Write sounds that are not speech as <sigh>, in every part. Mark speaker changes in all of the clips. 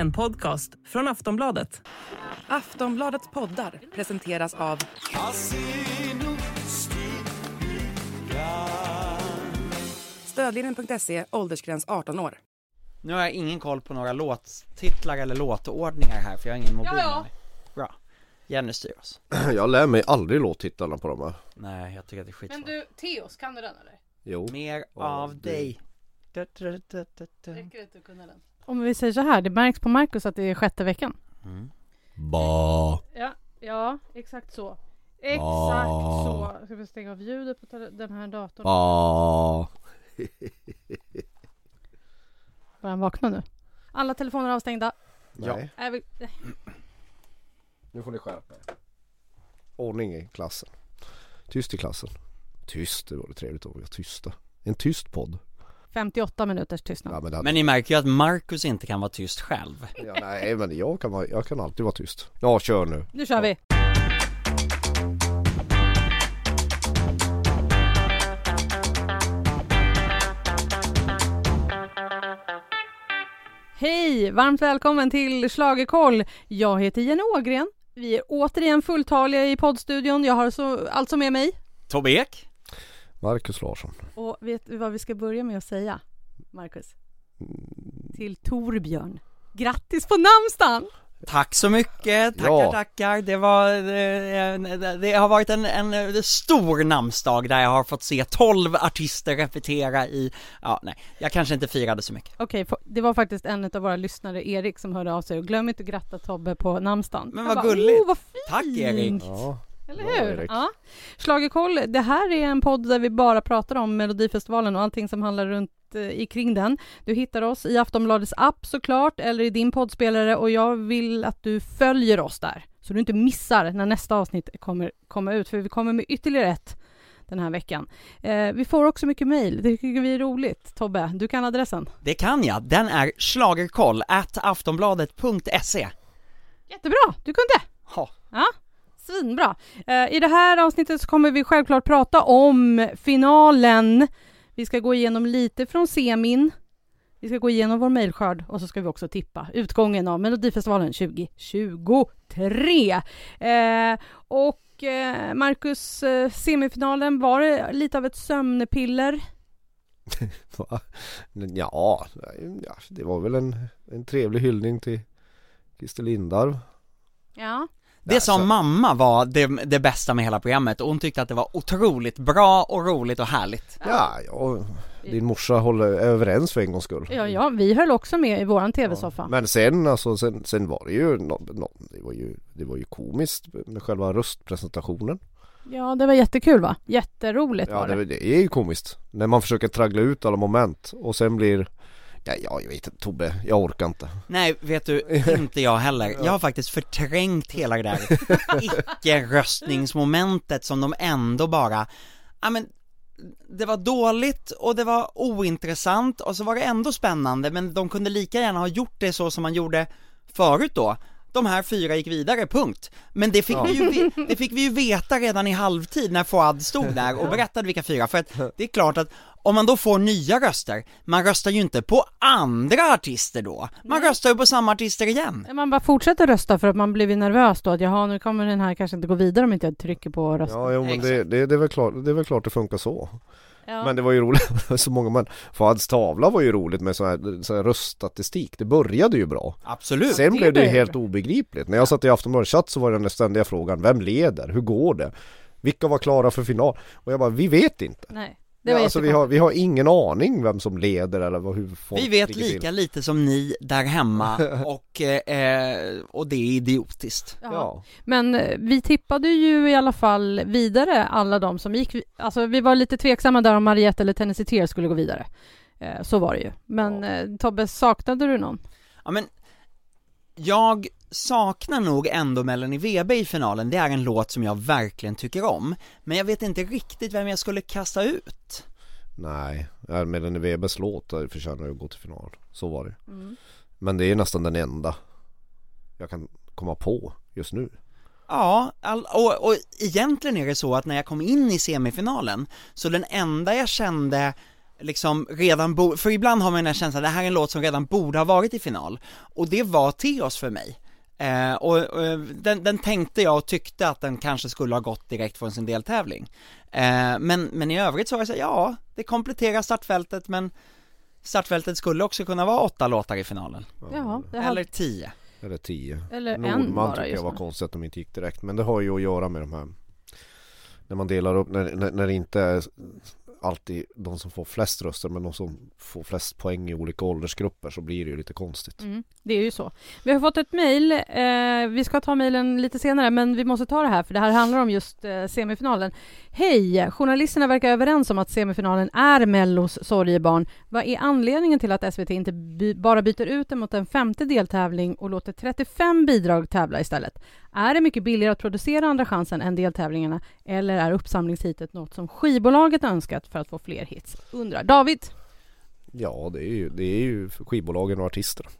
Speaker 1: En podcast från Aftonbladet.
Speaker 2: Aftonbladets poddar presenteras av Stödlinjen.se, åldersgräns 18 år.
Speaker 3: Nu har jag ingen koll på några låttitlar eller låtordningar här för jag har ingen mobil
Speaker 4: Ja, ja.
Speaker 3: med mig. Bra. Jenny styr oss. <clears throat>
Speaker 5: Jag lär mig aldrig låttitlarna på de här
Speaker 3: Nej, jag tycker att det är skitsvårt.
Speaker 4: Men du, Teos, kan du den eller?
Speaker 5: Jo
Speaker 3: Mer
Speaker 5: Av
Speaker 3: av
Speaker 5: dig.
Speaker 4: Räcker det att kunna den?
Speaker 6: Om vi säger så här, det märks på Marcus att det är sjätte veckan.
Speaker 3: Mm.
Speaker 5: Ba
Speaker 6: Ja, ja exakt så. Exakt
Speaker 5: Ah.
Speaker 6: så. Ska vi stänga av ljudet på den här datorn?
Speaker 5: Ba <laughs>
Speaker 6: Börjar han vakna nu? Alla telefoner avstängda.
Speaker 5: Nej,
Speaker 6: Är vi...
Speaker 5: nu får ni skärpa er Ordning i klassen Tyst i klassen Tyst, det vore trevligt att vara tysta En tyst podd
Speaker 6: 58 minuters tystnad.
Speaker 5: ja, men, hade...
Speaker 3: Men ni märker ju att Marcus inte kan vara tyst själv.
Speaker 5: ja, Nej men jag kan, vara, jag kan alltid vara tyst Ja kör nu
Speaker 6: Nu kör vi! Hej! Varmt välkommen till Schlagerkoll. Jag heter Jenny Ågren. Vi är återigen fulltaliga i poddstudion. Jag har så, alltså med mig.
Speaker 3: Tobbe Ek?
Speaker 5: Marcus Larsson
Speaker 6: Och vet du vad vi ska börja med att säga, Marcus?
Speaker 5: Mm.
Speaker 6: Till Torbjörn. Grattis på namnsdagen!
Speaker 3: Tack så mycket, tackar
Speaker 5: Ja.
Speaker 3: tackar. Det var, eh, det, det har varit en, en stor namnsdag där jag har fått se 12 artister repetera i, ja nej, jag kanske inte firade så mycket.
Speaker 6: Okej, få- det var faktiskt en av våra lyssnare, Erik, som hörde av sig. Och glöm inte att gratta Tobbe på namnsdagen.
Speaker 3: Men vad
Speaker 6: bara,
Speaker 3: gulligt.
Speaker 6: Oh, vad fint!
Speaker 3: Tack Erik!
Speaker 5: Ja,
Speaker 6: Eller
Speaker 5: Bra,
Speaker 6: hur?
Speaker 5: Erik.
Speaker 6: Ja. Schlagerkoll, det här är en podd där vi bara pratar om Melodifestivalen och allting som handlar runt eh, i kring den. Du hittar oss i Aftonbladets app såklart, eller i din poddspelare och jag vill att du följer oss där, så du inte missar när nästa avsnitt kommer komma ut, för vi kommer med ytterligare ett den här veckan. Eh, vi får också mycket mejl, det tycker vi är roligt. Tobbe, du kan adressen.
Speaker 3: Det kan jag, den är schlagerkoll at aftonbladet.se
Speaker 6: Jättebra, du kunde!
Speaker 3: Ja.
Speaker 6: Ja, svinbra. Eh, I det här avsnittet så kommer vi självklart prata om finalen. Vi ska gå igenom lite från semin. Vi ska gå igenom vår mejlskörd och så ska vi också tippa utgången av Melodifestivalen 2023. Eh, och eh, Marcus, semifinalen, var det lite av ett sömnpiller? <laughs>
Speaker 5: Va? ja, ja det var väl en, en trevlig hyllning till Christer Lindarw
Speaker 6: Ja.
Speaker 3: Det sa
Speaker 5: så-
Speaker 3: mamma var det, det bästa med hela programmet och hon tyckte att det var otroligt bra och roligt och härligt.
Speaker 5: Ja, ja, din morsa håller överens för en gångs skull
Speaker 6: Ja, ja, vi höll också med i våran tv-soffa.
Speaker 5: Men sen alltså, sen, sen var det ju, nå, nå, det var ju, det var ju komiskt med själva röstpresentationen
Speaker 6: Ja, det var jättekul va? Jätteroligt
Speaker 5: Ja
Speaker 6: var det.
Speaker 5: det, det är ju komiskt När man försöker traggla ut alla moment och sen blir Ja, ja jag vet inte Tobbe, jag orkar inte
Speaker 3: Nej, vet du, inte jag heller. Jag har faktiskt förträngt hela det där <laughs> icke-röstningsmomentet som de ändå bara, ja men det var dåligt och det var ointressant och så var det ändå spännande men de kunde lika gärna ha gjort det så som man gjorde förut då de här fyra gick vidare, punkt. Men det fick, vi ju, det fick vi ju veta redan i halvtid när Fouad stod där och <laughs> berättade vilka fyra, för att det är klart att om man då får nya röster, man röstar ju inte på andra artister då, man röstar ju på samma artister igen.
Speaker 6: Man bara fortsätter rösta för att man blivit nervös då att jaha nu kommer den här kanske inte gå vidare om inte jag trycker på rösta.
Speaker 5: Ja, jo, men det, det, det, är väl klart, det är väl klart det funkar så
Speaker 6: Ja.
Speaker 5: Men det var ju roligt, <laughs> så många men Fads tavla var ju roligt med sån här, sån här röststatistik Det började ju bra
Speaker 3: Absolut.
Speaker 5: Sen
Speaker 6: det
Speaker 5: blev det ju helt obegripligt När jag satt i Aftonbladets chatt så var den ständiga frågan Vem leder? Hur går det? Vilka var klara för final? Och jag bara, vi vet inte
Speaker 6: Nej, det var
Speaker 5: ja, alltså vi har, vi har ingen aning vem som leder eller vad, hur folk
Speaker 3: Vi vet
Speaker 5: ligger till.
Speaker 3: lika lite som ni där hemma <laughs> och, eh, och det är idiotiskt.
Speaker 6: Ja.
Speaker 5: Ja,
Speaker 6: Men eh, vi tippade ju i alla fall vidare alla de som gick. Alltså vi var lite tveksamma där om Mariette eller Tennessee Tears skulle gå vidare. Eh, Så var det ju. Men
Speaker 5: Ja.
Speaker 6: eh, Tobbe, saknade du någon?
Speaker 3: Ja men, jag saknar nog ändå Melanie Webe i finalen, det är en låt som jag verkligen tycker om, men jag vet inte riktigt vem jag skulle kasta ut.
Speaker 5: nej, Melanie Webers låt förtjänar ju att gå till final Så var det
Speaker 6: Mm.
Speaker 5: Men det är nästan den enda Jag kan komma på just nu
Speaker 3: Ja, all, och, och egentligen är det så att när jag kom in i semifinalen, så den enda jag kände liksom redan bo, för ibland har man den här känslan, det här är en låt som redan borde ha varit i final, och det var Teos för mig. Eh, och, och den, den tänkte jag och tyckte att den kanske skulle ha gått direkt från sin deltävling. Eh, men, men i övrigt så var jag så här, ja, det kompletterar startfältet men startfältet skulle också kunna vara åtta låtar i finalen.
Speaker 6: Ja, det
Speaker 3: Eller
Speaker 6: hade,
Speaker 3: tio.
Speaker 5: Eller tio.
Speaker 6: eller en
Speaker 5: Nordman
Speaker 6: bara
Speaker 5: tycker jag var konstigt att de inte gick direkt. Men det har ju att göra med de här När man delar upp, när, när, när det inte är alltid de som får flest röster men de som får flest poäng i olika åldersgrupper så blir det ju lite konstigt.
Speaker 6: Mm, det är ju så. Vi har fått ett mejl. Eh, vi ska ta mejlen lite senare, men vi måste ta det här, för det här handlar om just eh, semifinalen. Hej! Journalisterna verkar överens om att semifinalen är Mellos sorgebarn. Vad är anledningen till att SVT inte by- bara byter ut den mot en femte deltävling och låter 35 bidrag tävla istället? Är det mycket billigare att producera Andra chansen än deltävlingarna, eller är uppsamlingshitet något som skivbolaget önskat för att få fler hits? Undrar David.
Speaker 5: Ja det är ju, det är ju skivbolagen och artisterna.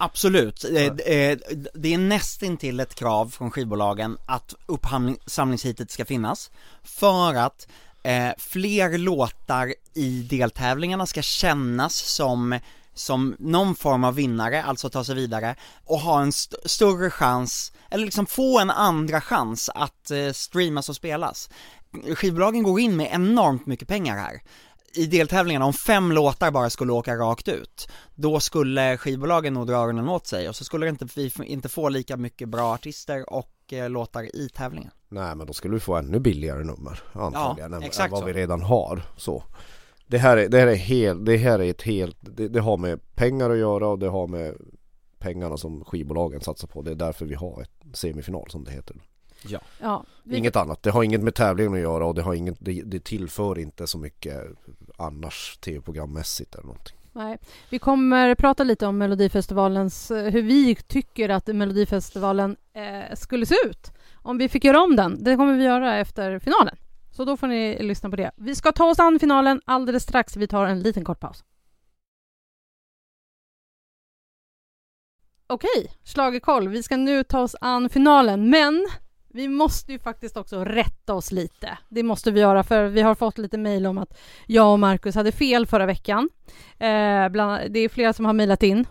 Speaker 3: Absolut, Eh, eh, det är nästintill ett krav från skivbolagen att uppsamlingshitet ska finnas för att eh, fler låtar i deltävlingarna ska kännas som som någon form av vinnare, alltså ta sig vidare och ha en st- större chans, eller liksom få en andra chans att eh, streamas och spelas. Skivbolagen går in med enormt mycket pengar här. I deltävlingarna, om fem låtar bara skulle åka rakt ut, då skulle skivbolagen nog dra öronen åt sig och så skulle inte, vi inte få lika mycket bra artister och eh, låtar i tävlingen.
Speaker 5: Nej men då skulle vi få ännu billigare nummer antagligen än,
Speaker 3: exakt
Speaker 5: än vad
Speaker 3: så.
Speaker 5: vi redan har. Så. Det här är, det här är helt, det här är ett helt, det, det har med pengar att göra och det har med pengarna som skivbolagen satsar på. Det är därför vi har ett semifinal som det heter.
Speaker 6: Ja, vi-
Speaker 5: Inget annat. Det har inget med tävlingen att göra och det har inget, det, det tillför inte så mycket annars tv-programmässigt eller någonting.
Speaker 6: Nej. Vi kommer prata lite om Melodifestivalens, eh, hur vi tycker att Melodifestivalen eh, skulle se ut om vi fick göra om den. Det kommer vi göra efter finalen. Så då får ni lyssna på det. Vi ska ta oss an finalen alldeles strax. Vi tar en liten kort paus. Okej, schlagerkoll. Vi ska nu ta oss an finalen, men vi måste ju faktiskt också rätta oss lite. Det måste vi göra, för vi har fått lite mejl om att jag och Markus hade fel förra veckan. Eh, bland, det är flera som har mejlat in.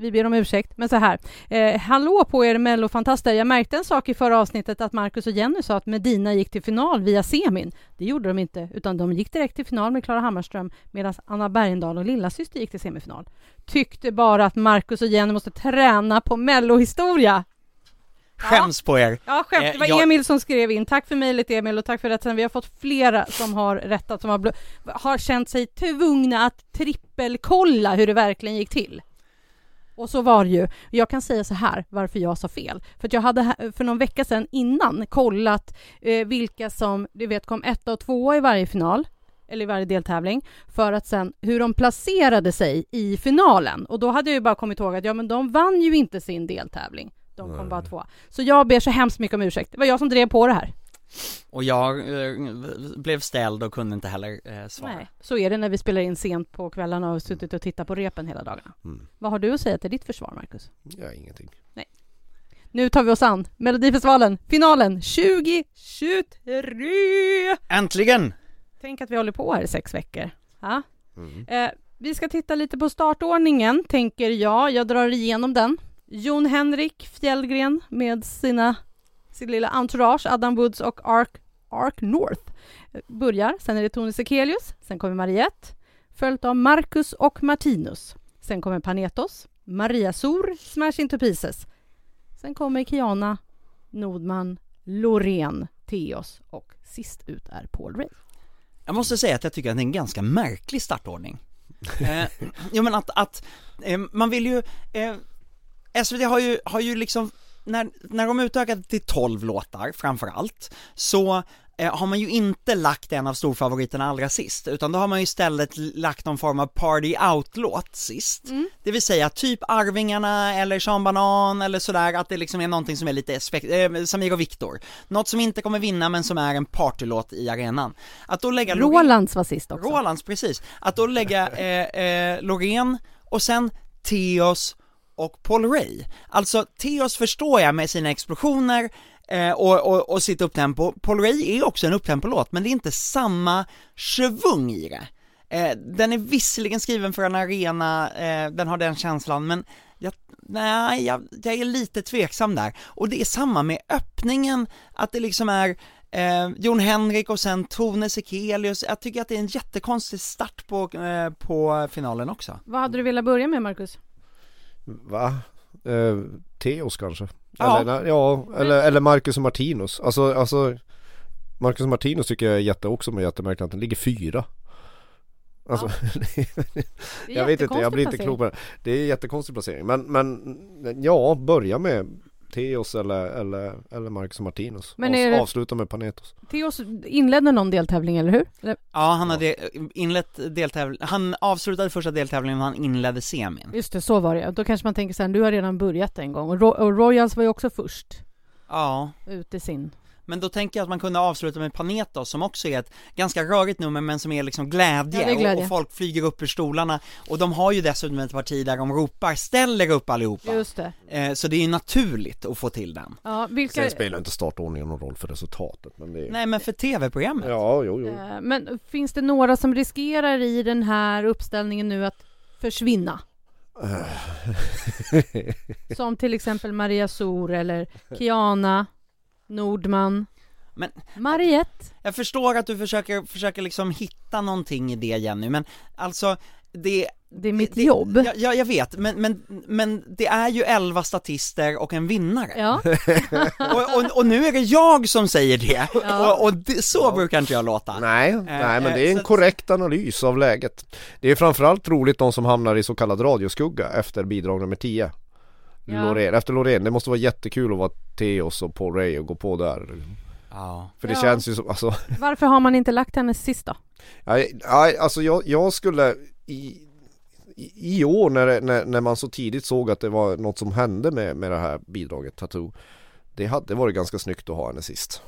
Speaker 6: Vi ber om ursäkt, men så här. Eh, hallå på er mellofantaster. Jag märkte en sak i förra avsnittet att Markus och Jenny sa att Medina gick till final via semin. Det gjorde de inte, utan de gick direkt till final med Klara Hammarström medan Anna Bergendahl och lillasyster gick till semifinal. Tyckte bara att Markus och Jenny måste träna på mellohistoria.
Speaker 3: Skäms på er!
Speaker 6: Ja, skämt.
Speaker 3: Eh,
Speaker 6: Det var
Speaker 3: jag-
Speaker 6: Emil som skrev in. Tack för mejlet Emil och tack för rätten. Vi har fått flera som har rättat, som har, har känt sig tvungna att trippelkolla hur det verkligen gick till. Och så var det ju. Jag kan säga så här varför jag sa fel. För att jag hade för någon vecka sedan innan kollat eh, vilka som du vet kom etta och tvåa i varje final eller i varje deltävling för att sen hur de placerade sig i finalen. Och då hade jag ju bara kommit ihåg att ja, men de vann ju inte sin deltävling. De kom
Speaker 5: Nej.
Speaker 6: bara tvåa. Så jag ber så hemskt mycket om ursäkt. Det var jag som drev på det här.
Speaker 3: Och jag eh, blev ställd och kunde inte heller eh, svara.
Speaker 6: Nej, så är det när vi spelar in sent på kvällarna och har suttit och tittat på repen hela dagarna.
Speaker 5: Mm.
Speaker 6: Vad har du att säga till ditt försvar, Marcus?
Speaker 5: Ja, ingenting.
Speaker 6: Nu tar vi oss an Melodifestivalen, finalen 2023!
Speaker 3: Äntligen!
Speaker 6: Tänk att vi håller på här i sex veckor. Ja.
Speaker 5: Mm.
Speaker 6: Eh, vi ska titta lite på startordningen, tänker jag. Jag drar igenom den. Jon Henrik Fjällgren med sina, sin lilla entourage, Adam Woods och Ark, Ark North, börjar. Sen är det Tony Sekelius, sen kommer Mariette, följt av Marcus och Martinus. Sen kommer Panetos, Maria Sor, Smash Into Pieces. Sen kommer Kiana, Nordman, Loreen, Theos och sist ut är Paul Ray.
Speaker 3: Jag måste säga att jag tycker att det är en ganska märklig startordning. <laughs> eh, jo men att, att eh, man vill ju, eh, SVT har ju, har ju liksom, när, när de utökade till 12 låtar framför allt, så eh, har man ju inte lagt en av storfavoriterna allra sist, utan då har man ju istället lagt någon form av party out-låt sist. Det vill säga typ Arvingarna eller Sean Banan eller sådär, att det liksom är någonting som är lite, spek- eh, Samir och Viktor. Något som inte kommer vinna men som är en partylåt i arenan. Att då lägga
Speaker 6: Rolands var sist också.
Speaker 3: Rolands, precis. Att då lägga eh, eh, Loreen och sen Theos och Paul Ray. Alltså Theos förstår jag med sina explosioner eh, och, och, och sitt upptempo. Paul Ray är också en upptempo-låt, men det är inte samma svung i det. Eh, den är visserligen skriven för en arena, eh, den har den känslan, men jag, nej, jag, jag är lite tveksam där. Och det är samma med öppningen, att det liksom är eh, Jon Henrik och sen Tone Sekelius, jag tycker att det är en jättekonstig start på, eh, på finalen också.
Speaker 6: Vad hade du velat börja med Marcus?
Speaker 5: Va? Eh, Teos kanske?
Speaker 3: Ja.
Speaker 5: Eller, ja, eller, eller Marcus och Martinus. Alltså, alltså Marcus och Martinus tycker jag är jätte, också med jättemärkligt att den ligger fyra. Alltså, <laughs>
Speaker 6: är
Speaker 5: jag vet inte, jag blir inte klok på det. Det är en jättekonstig placering. Men, men ja, börja med Teos eller, eller, eller Marcus och Martinus.
Speaker 6: Men är det-
Speaker 5: Avsluta med Panetos.
Speaker 6: Theos inledde någon deltävling, eller hur? Eller,
Speaker 3: Ja, han hade inlett deltävling, han avslutade första deltävlingen och han inledde semin.
Speaker 6: just det, så var det Då kanske man tänker så här, du har redan börjat en gång. Och, Ro- och Royals var ju också först
Speaker 3: Ja,
Speaker 6: ut i sin.
Speaker 3: Men då tänker jag att man kunde avsluta med Panetos som också är ett ganska rörigt nummer men som är liksom glädje,
Speaker 6: Ja, är glädje.
Speaker 3: Och, och folk flyger upp ur stolarna och de har ju dessutom ett parti där de ropar 'ställ er upp allihopa'
Speaker 6: Just det.
Speaker 3: eh, Så det är ju naturligt att få till den.
Speaker 6: Ja, vilka...
Speaker 5: Sen spelar inte startordningen någon roll för resultatet. Men det är...
Speaker 3: Nej men för tv-programmet?
Speaker 5: Ja, jo, jo.
Speaker 6: Eh, Men finns det några som riskerar i den här uppställningen nu att försvinna? <laughs> Som till exempel Maria Sor eller Kiana Nordman.
Speaker 3: Men-
Speaker 6: Mariette.
Speaker 3: Jag förstår att du försöker, försöker liksom hitta någonting i det Jenny, men alltså det
Speaker 6: Det är mitt
Speaker 3: det,
Speaker 6: jobb.
Speaker 3: Ja, ja, jag vet, men, men, men det är ju 11 statister och en vinnare.
Speaker 6: Ja, <laughs>
Speaker 3: Och, och, och nu är det jag som säger det,
Speaker 6: Ja.
Speaker 3: och, och det, så brukar inte jag låta.
Speaker 5: Nej, nej men det är
Speaker 3: eh,
Speaker 5: en korrekt analys av läget. Det är framförallt roligt de som hamnar i så kallad radioskugga efter bidrag nummer 10.
Speaker 6: Ja.
Speaker 5: Loreen, efter Loreen, det måste vara jättekul att vara Theos och Paul Ray och gå på där.
Speaker 3: Ja.
Speaker 5: För det
Speaker 6: Ja.
Speaker 5: känns ju som, alltså,
Speaker 6: varför har man inte lagt henne sist då?
Speaker 5: nej, nej, alltså jag, jag skulle i, i, i år när, när, när man så tidigt såg att det var något som hände med, med det här bidraget Tattoo Det hade varit ganska snyggt att ha henne sist.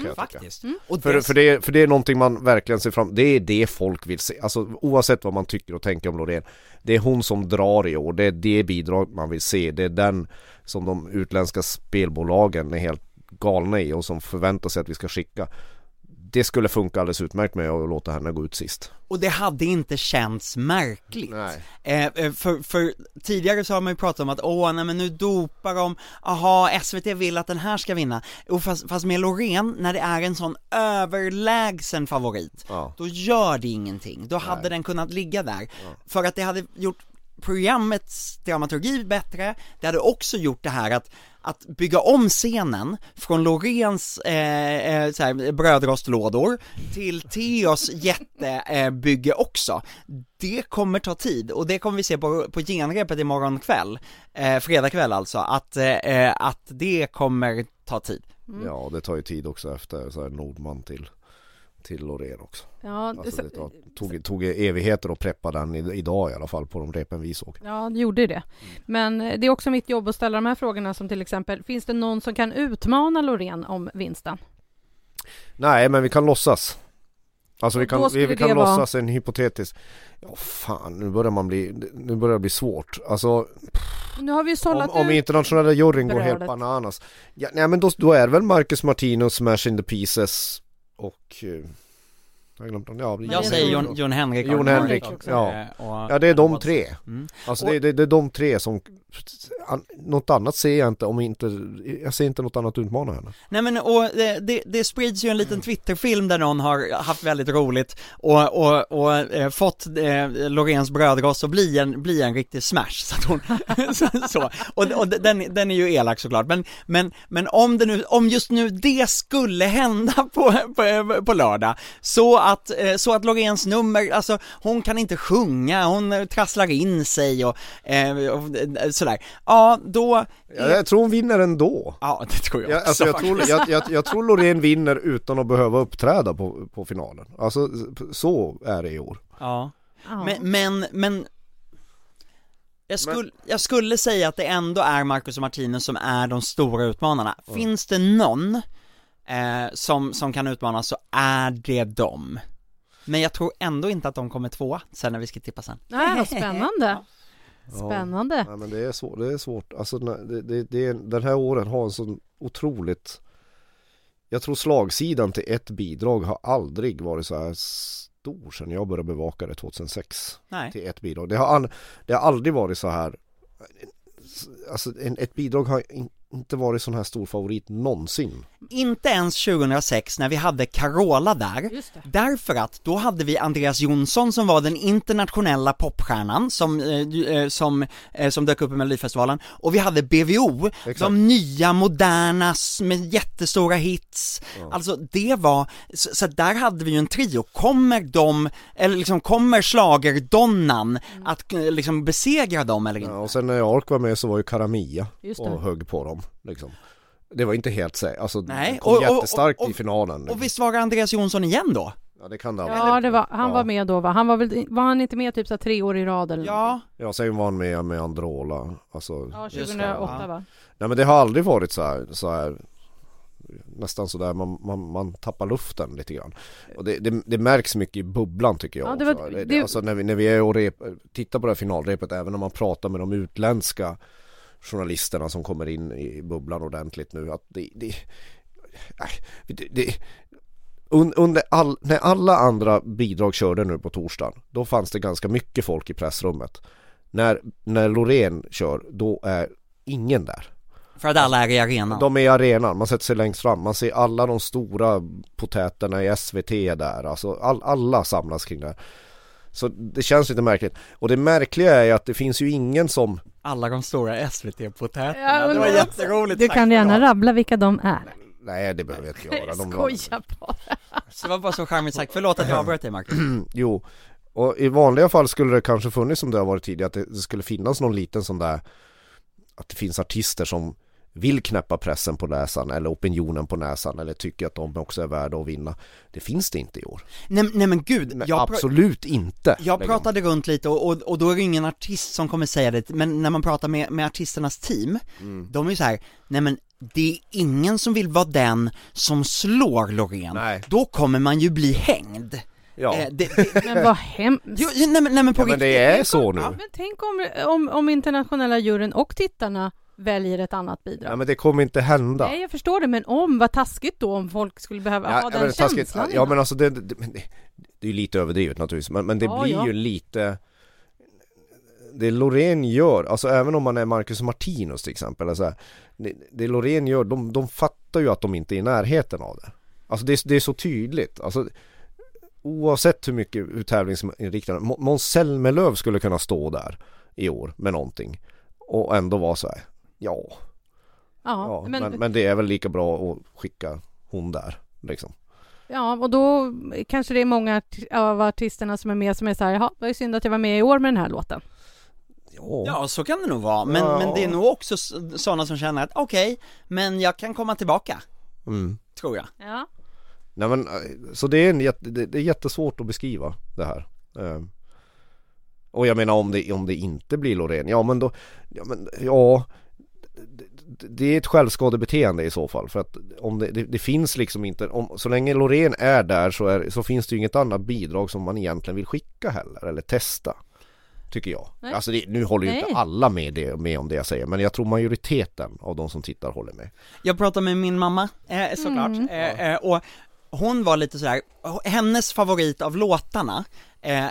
Speaker 5: Kan jag tycka.
Speaker 3: Faktiskt.
Speaker 6: Mm.
Speaker 3: Och
Speaker 5: För,
Speaker 3: det,
Speaker 5: för, det, för det är någonting man verkligen ser fram Det är det folk vill se. Alltså oavsett vad man tycker och tänker om Loreen. Det är hon som drar i år. Det är det bidrag man vill se. Det är den som de utländska spelbolagen är helt galna i och som förväntar sig att vi ska skicka. Det skulle funka alldeles utmärkt med att låta henne gå ut sist.
Speaker 3: och det hade inte känts märkligt.
Speaker 5: Nej.
Speaker 3: Eh, eh, för, för tidigare så har man ju pratat om att åh nej men nu dopar de, aha SVT vill att den här ska vinna. Och fast, fast med Loreen, när det är en sån överlägsen favorit,
Speaker 5: Ja.
Speaker 3: då gör det ingenting. Då hade
Speaker 5: Nej.
Speaker 3: den kunnat ligga där. För att det hade gjort programmets dramaturgi bättre, det hade också gjort det här att att bygga om scenen från Loreens eh, eh, så här, brödrostlådor till Theos jättebygge eh, också, det kommer ta tid och det kommer vi se på, på genrepet imorgon kväll, eh, fredag kväll alltså, att, eh, att det kommer ta tid.
Speaker 5: Ja, det tar ju tid också efter så här Nordman till, till Loreen också.
Speaker 6: Ja,
Speaker 5: Alltså
Speaker 6: så-
Speaker 5: det tar, tog, tog evigheter att preppa den idag i alla fall på de repen vi såg.
Speaker 6: Ja, det gjorde det. Men eh, det är också mitt jobb att ställa de här frågorna som till exempel, finns det någon som kan utmana Loreen om vinsten?
Speaker 5: Nej men vi kan låtsas Alltså vi kan, vi, vi kan
Speaker 6: det vara-
Speaker 5: låtsas en hypotetisk Ja fan nu börjar man bli Nu börjar det bli svårt Alltså
Speaker 6: Nu har vi sållat
Speaker 5: om, om
Speaker 6: ut...
Speaker 5: internationella juryn går helt bananas ja, Nej men då, då är väl Marcus Martinus Smash in the Pieces och eh, jag glömt dem, ja,
Speaker 3: Jag säger Jon, Jon Henrik
Speaker 5: Jon Henrik,
Speaker 3: också.
Speaker 5: ja.
Speaker 3: Eh, och-
Speaker 5: Ja det är de tre
Speaker 3: Mm.
Speaker 5: Alltså
Speaker 3: Och-
Speaker 5: det, det, det är de tre som Något annat ser jag inte om inte Jag ser inte något annat utmana henne
Speaker 3: Nej men och det, det, det sprids ju en liten Twitterfilm där någon har haft väldigt roligt och, och, och eh, fått eh, Loreens brödrost att bli en, bli en riktig smash så att hon, <laughs> så, så. Och, och den, den är ju elak såklart men, men, men om det nu, om just nu det skulle hända på, på, på lördag så att, eh, så att Loreens nummer, alltså hon kan inte sjunga, hon eh, trasslar in sig och, eh, och sådär, ja då,
Speaker 5: jag, jag tror hon vinner ändå
Speaker 3: ja det tror jag
Speaker 5: jag,
Speaker 3: också
Speaker 5: alltså jag, tror, jag, jag, jag tror Loreen vinner utan att behöva uppträda på, på finalen Alltså så är det i år
Speaker 3: Ja.
Speaker 6: Ja.
Speaker 3: Men, men, men jag, skulle, jag skulle säga att det ändå är Marcus och Martinus som är de stora utmanarna. Finns det någon eh, som, som kan utmana så är det dem. Men jag tror ändå inte att de kommer tvåa sen när vi ska tippa sen.
Speaker 6: Nej, vad spännande. <laughs> Spännande.
Speaker 5: Ja, men det är svårt, det är svårt. Alltså det, det, det är, den här åren har en sån otroligt Jag tror slagsidan till ett bidrag har aldrig varit så här s- år sedan jag började bevaka det 2006
Speaker 3: Nej.
Speaker 5: till ett bidrag. Det har, all, det har aldrig varit så här Alltså en, ett bidrag har in, inte varit sån här stor favorit någonsin.
Speaker 3: Inte ens 2006 när vi hade Carola där, därför att då hade vi Andreas Jonsson som var den internationella popstjärnan som, eh, eh, som, eh, som dök upp i Melodifestivalen, och vi hade BVO,
Speaker 5: Exakt.
Speaker 3: de nya, moderna, med jättestora hits, alltså det var, så, så där hade vi ju en trio, kommer de, eller liksom kommer schlagerdonnan att eh, liksom besegra dem eller inte?
Speaker 5: Ja, och sen när Ark var med så var ju Karamia och högg på dem liksom. Det var inte helt säkert, alltså
Speaker 3: Nej,
Speaker 5: kom
Speaker 3: och- och-
Speaker 5: jättestarkt
Speaker 3: och-
Speaker 5: i finalen. liksom.
Speaker 3: Och visst var det Andreas Jonsson igen då?
Speaker 5: Ja det kan det ha
Speaker 6: Ja,
Speaker 5: varit.
Speaker 6: det var, han
Speaker 5: Ja.
Speaker 6: var med då va? Han var väl, var han inte med typ så här tre år i rad eller
Speaker 3: Ja,
Speaker 5: Ja, sen var han med med Androla, alltså
Speaker 6: Ja,
Speaker 3: Just det,
Speaker 6: 2008
Speaker 3: ja.
Speaker 6: va?
Speaker 5: Nej men det har aldrig varit så här, så här nästan sådär, man, man, man tappar luften lite grann. Och det, det, det märks mycket i bubblan tycker jag
Speaker 6: Ja, det var-
Speaker 5: det- Alltså när vi, när vi är och rep, tittar på det här finalrepet, även om man pratar med de utländska journalisterna som kommer in i bubblan ordentligt nu, att det, det, nej, det, det un, under all, när alla andra bidrag körde nu på torsdagen, då fanns det ganska mycket folk i pressrummet. När, när Loreen kör, då är ingen där.
Speaker 3: för att alla är i arenan.
Speaker 5: De är i arenan, man sätter sig längst fram, man ser alla de stora potäterna i SVT där, alltså all, alla samlas kring det här. Så det känns lite märkligt. Och det märkliga är ju att det finns ju ingen som,
Speaker 3: alla de stora SVT-potäterna,
Speaker 6: Ja,
Speaker 3: det var
Speaker 6: men-
Speaker 3: jätteroligt
Speaker 6: Du kan gärna rabbla vilka de är.
Speaker 5: nej det behöver jag inte göra. De,
Speaker 6: skojar bara.
Speaker 3: Så det var bara så charmigt sagt, förlåt att jag <clears throat> avbröt dig Marcus
Speaker 5: jo, och i vanliga fall skulle det kanske funnits som det har varit tidigare, att det, det skulle finnas någon liten sån där, att det finns artister som vill knäppa pressen på näsan eller opinionen på näsan eller tycker att de också är värda att vinna. Det finns det inte i år.
Speaker 3: Nej, nej men gud, jag,
Speaker 5: absolut inte.
Speaker 3: jag pratade runt lite och, och, och då är det ingen artist som kommer säga det, men när man pratar med, med artisternas team,
Speaker 5: Mm.
Speaker 3: de är ju så här, nej men det är ingen som vill vara den som slår Loreen,
Speaker 5: Nej.
Speaker 3: då kommer man ju bli hängd.
Speaker 5: Ja.
Speaker 3: Eh, det, <laughs> det,
Speaker 6: Men vad hemskt.
Speaker 3: jo, nej, men, nej men på
Speaker 5: ja men det är så nu.
Speaker 6: Men tänk om, om, om internationella juryn och tittarna väljer ett annat bidrag.
Speaker 5: Ja men det kommer inte hända.
Speaker 6: Nej, jag förstår det, men om, vad taskigt då om folk skulle behöva ha
Speaker 5: ja,
Speaker 6: den
Speaker 5: men taskigt.
Speaker 6: känslan
Speaker 5: Ja
Speaker 6: innan.
Speaker 5: men alltså det, det, det, det är ju lite överdrivet naturligtvis men, men det
Speaker 6: Ja,
Speaker 5: blir
Speaker 6: ja.
Speaker 5: ju lite Det Loreen gör, alltså även om man är Marcus Martinus till exempel alltså, det, det Loreen gör, de, de fattar ju att de inte är i närheten av det Alltså det, är- det är så tydligt, alltså Oavsett hur mycket tävlingsinriktade, Må- Måns Zelmerlöw skulle kunna stå där i år med någonting Och ändå vara så här, ja,
Speaker 6: ja,
Speaker 5: ja
Speaker 6: men,
Speaker 5: men, men det är väl lika bra att skicka hon där liksom
Speaker 6: ja, och då kanske det är många av artisterna som är med som är så här, jaha, det var ju synd att jag var med i år med den här låten.
Speaker 5: Ja,
Speaker 3: Ja, så kan det nog vara, men,
Speaker 5: Ja.
Speaker 3: men det är nog också sådana som känner att okej, men jag kan komma tillbaka,
Speaker 5: mm.
Speaker 3: tror jag.
Speaker 6: Ja.
Speaker 5: Nej men, eh, så det är, en jätte, det, är jättesvårt att beskriva det här Eh, Och jag menar om det, om det inte blir Loreen, ja men då, ja men, ja det, är ett självskadebeteende i så fall för att om det, det, det finns liksom inte, om, så länge Loreen är där så, är, så finns det ju inget annat bidrag som man egentligen vill skicka heller eller testa Tycker jag.
Speaker 6: Nej.
Speaker 5: Alltså det, nu håller ju
Speaker 6: Nej.
Speaker 5: inte alla med, det, med om det jag säger men jag tror majoriteten av de som tittar håller med.
Speaker 3: Jag pratade med min mamma, eh, såklart,
Speaker 6: Mm.
Speaker 3: eh, eh, och hon var lite sådär, hennes favorit av låtarna eh,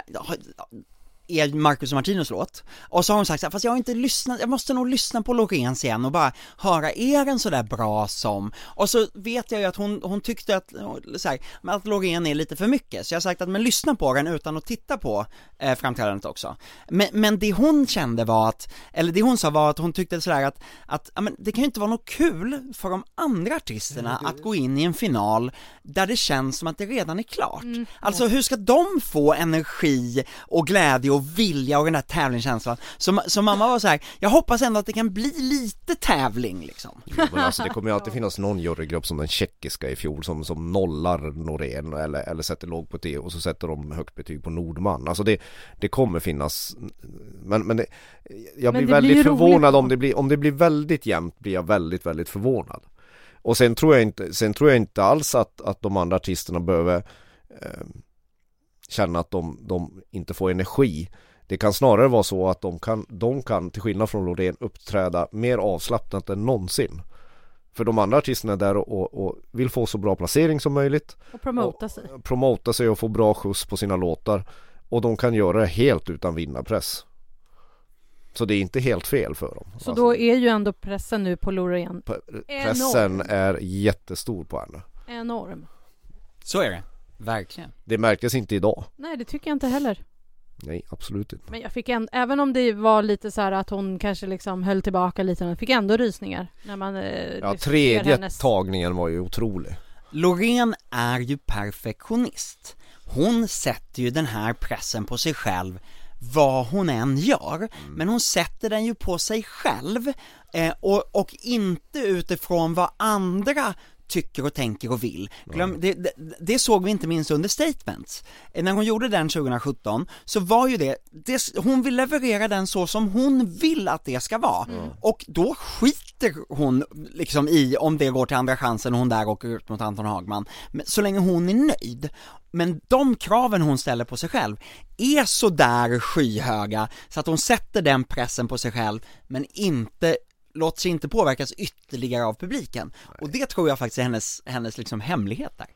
Speaker 3: är Marcus och Martinus låt, och så har hon sagt såhär, fast jag har inte lyssnat, jag måste nog lyssna på Loreens igen och bara höra, är den sådär bra som? Och så vet jag ju att hon, hon tyckte att, så här, att Loreen är lite för mycket, så jag har sagt att men lyssna på den utan att titta på eh, framträdandet också. Men, men det hon kände var att, eller det hon sa var att hon tyckte sådär att, att ja, men det kan ju inte vara något kul för de andra artisterna att gå in i en final där det känns som att det redan är klart. Alltså hur ska de få energi och glädje och vilja och den där tävlingskänslan? Så, så mamma var så här: jag hoppas ändå att det kan bli lite tävling liksom.
Speaker 5: Jo, men alltså det kommer ju alltid finnas någon jurygrupp som den tjeckiska i fjol som, som nollar Norén eller, eller sätter låg på det och så sätter de högt betyg på Nordman. Alltså det, det kommer finnas Men, men det, jag
Speaker 6: Men
Speaker 5: blir
Speaker 6: det blir
Speaker 5: väldigt
Speaker 6: ju
Speaker 5: förvånad om det, blir, om det blir väldigt jämnt blir jag väldigt, väldigt förvånad. Och sen tror jag inte, sen tror jag inte alls att, att de andra artisterna behöver eh, känna att de, de inte får energi. Det kan snarare vara så att de kan, de kan till skillnad från Loreen uppträda mer avslappnat än någonsin. För de andra artisterna är där och, och, och vill få så bra placering som möjligt
Speaker 6: Och promota sig.
Speaker 5: Promota sig och få bra skjuts på sina låtar Och de kan göra det helt utan vinnarpress Så det är inte helt fel för dem
Speaker 6: Så
Speaker 5: Alltså,
Speaker 6: då är ju ändå pressen nu på Loreen
Speaker 5: Pressen är jättestor på henne
Speaker 6: enorm.
Speaker 3: Så är det, verkligen.
Speaker 5: Det märktes inte idag
Speaker 6: Nej, det tycker jag inte heller.
Speaker 5: Nej absolut inte
Speaker 6: Men jag fick en, även om det var lite så här att hon kanske liksom höll tillbaka lite, jag fick ändå rysningar när man eh,
Speaker 5: Ja tredje
Speaker 6: hennes...
Speaker 5: tagningen var ju otrolig
Speaker 3: Loreen är ju perfektionist. Hon sätter ju den här pressen på sig själv vad hon än gör, men hon sätter den ju på sig själv eh, och, och inte utifrån vad andra tycker och tänker och vill. Glöm, det, det, det såg vi inte minst under Statements. Eh, När hon gjorde den 2017 så var ju det, det, hon vill leverera den så som hon vill att det ska vara. Och då skiter hon liksom i om det går till andra chansen och hon där åker ut mot Anton Hagman. Men så länge hon är nöjd. Men de kraven hon ställer på sig själv är så där skyhöga så att hon sätter den pressen på sig själv men inte låter sig inte påverkas ytterligare av publiken. Och det tror jag faktiskt är hennes, hennes liksom hemlighet där.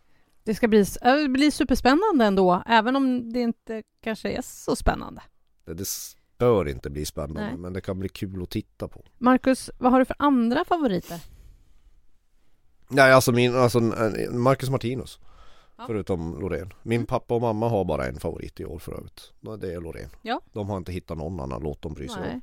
Speaker 6: Det ska bli, äh, det blir superspännande ändå, även om det inte kanske är så spännande.
Speaker 5: Det, det bör inte bli spännande
Speaker 6: Nej.
Speaker 5: men det kan bli kul att titta på
Speaker 6: Marcus, vad har du för andra favoriter?
Speaker 5: Nej alltså min, alltså eh, Marcus Martinus
Speaker 6: Ja.
Speaker 5: Förutom Loreen Min pappa och mamma har bara en favorit i år för övrigt Det är Loreen
Speaker 6: Ja.
Speaker 5: De har inte hittat någon annan låt de bryr sig om
Speaker 6: Nej.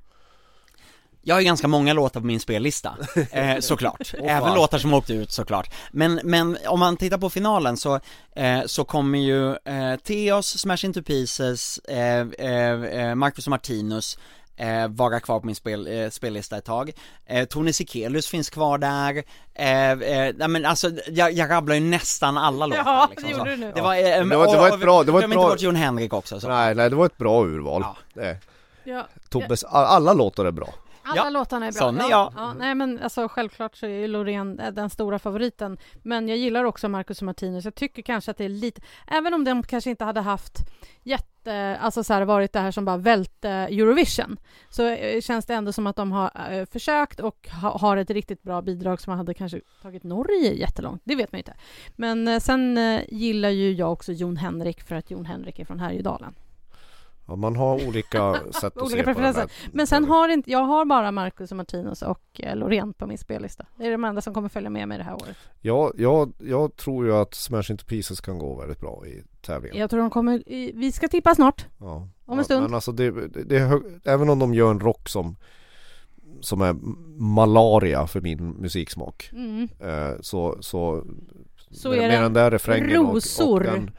Speaker 3: Jag har ju ganska många låtar på min spellista, <laughs> eh, såklart. Även låtar som åkte ut såklart. Men, men om man tittar på finalen så, eh, så kommer ju eh, Theos, Smash Into Pieces, eh, eh, eh, Marcus och Martinus eh, vara kvar på min spel, eh, spellista ett tag. Eh, Tone Sekelius finns kvar där. Eh, eh, nej men alltså, jag, jag rabblar ju nästan alla låtar
Speaker 6: Ja,
Speaker 3: liksom,
Speaker 6: det
Speaker 3: så.
Speaker 6: gjorde du nu.
Speaker 3: Det var, eh,
Speaker 5: det var- det var
Speaker 3: och-
Speaker 5: ett bra- det var ett
Speaker 3: glöm
Speaker 5: bra-
Speaker 3: inte bort Jon Henrik också så.
Speaker 5: Nej, nej det var ett bra urval
Speaker 3: Ja.
Speaker 5: det.
Speaker 6: Ja,
Speaker 5: Tobbes, alla låtar är bra
Speaker 6: alla
Speaker 3: Ja,
Speaker 6: låtarna är bra.
Speaker 3: sån är
Speaker 6: ja,
Speaker 3: jag.
Speaker 6: Ja, nej men alltså självklart så är Loreen eh, den stora favoriten. Men jag gillar också Marcus och Martinus. Jag tycker kanske att det är lite, även om de kanske inte hade haft jätte, alltså så här varit det här som bara välte Eurovision, så eh, känns det ändå som att de har eh, försökt och ha, har ett riktigt bra bidrag som hade kanske tagit Norge jättelångt. Det vet man ju inte. Men sen gillar ju jag också Jon Henrik för att Jon Henrik är från Härjedalen.
Speaker 5: Ja, Man har olika <laughs> sätt att
Speaker 6: Olika
Speaker 5: se på det.
Speaker 6: Men sen har inte, jag har bara Marcus och Martinus och eh, Loreen på min spellista. Det är de enda som kommer följa med mig det här året.
Speaker 5: jag, jag, jag tror ju att Smash Into Pieces kan gå väldigt bra i tävlingen
Speaker 6: Jag tror de kommer, vi ska tippa snart.
Speaker 5: ja.
Speaker 6: Om en
Speaker 5: Ja,
Speaker 6: stund.
Speaker 5: Men alltså det, det, det hög, även om de gör en rock som Som är malaria för min musiksmak
Speaker 6: Mm.
Speaker 5: eh, Så, så
Speaker 6: Så är
Speaker 5: med
Speaker 6: det
Speaker 5: den där refrängen och, och
Speaker 6: rosor
Speaker 5: den,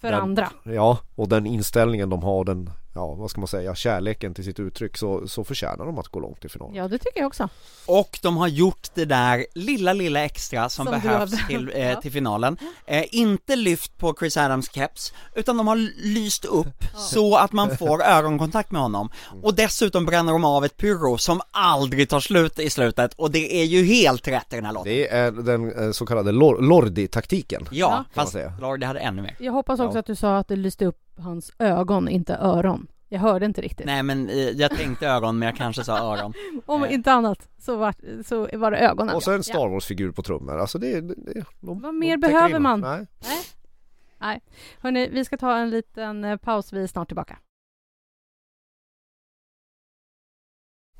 Speaker 6: för
Speaker 5: Den-
Speaker 6: andra.
Speaker 5: Ja, och den inställningen de har, den, ja vad ska man säga, kärleken till sitt uttryck så, så förtjänar de att gå långt i finalen.
Speaker 6: Ja, det tycker jag också.
Speaker 3: Och de har gjort det där lilla, lilla extra som,
Speaker 6: Som
Speaker 3: behövs till, eh,
Speaker 6: Ja.
Speaker 3: till finalen. Eh, inte lyft på Chris Adams keps, utan de har lyst upp så att man får <laughs> ögonkontakt med honom. Och dessutom bränner de av ett pyro som aldrig tar slut i slutet, och det är ju helt rätt i den här låten.
Speaker 5: Det är den eh, så kallade Lor- Lordi-taktiken.
Speaker 3: Ja, fast
Speaker 5: säga.
Speaker 3: Lordi hade ännu mer.
Speaker 6: Jag hoppas också
Speaker 5: Ja.
Speaker 6: att du sa att det lyste upp hans ögon, inte öron. Jag hörde inte riktigt.
Speaker 3: Nej men eh, jag tänkte ögon, men jag kanske sa öron. <laughs>
Speaker 6: Om
Speaker 3: Nej.
Speaker 6: inte annat så var, så var det ögonen.
Speaker 5: Och så en. Star Wars-figur på trummor, alltså det, det, det de,
Speaker 6: Vad
Speaker 5: de
Speaker 6: mer behöver
Speaker 5: in.
Speaker 6: man?
Speaker 5: Nej.
Speaker 6: Nej. Hörni, vi ska ta en liten eh, paus, vi är snart tillbaka.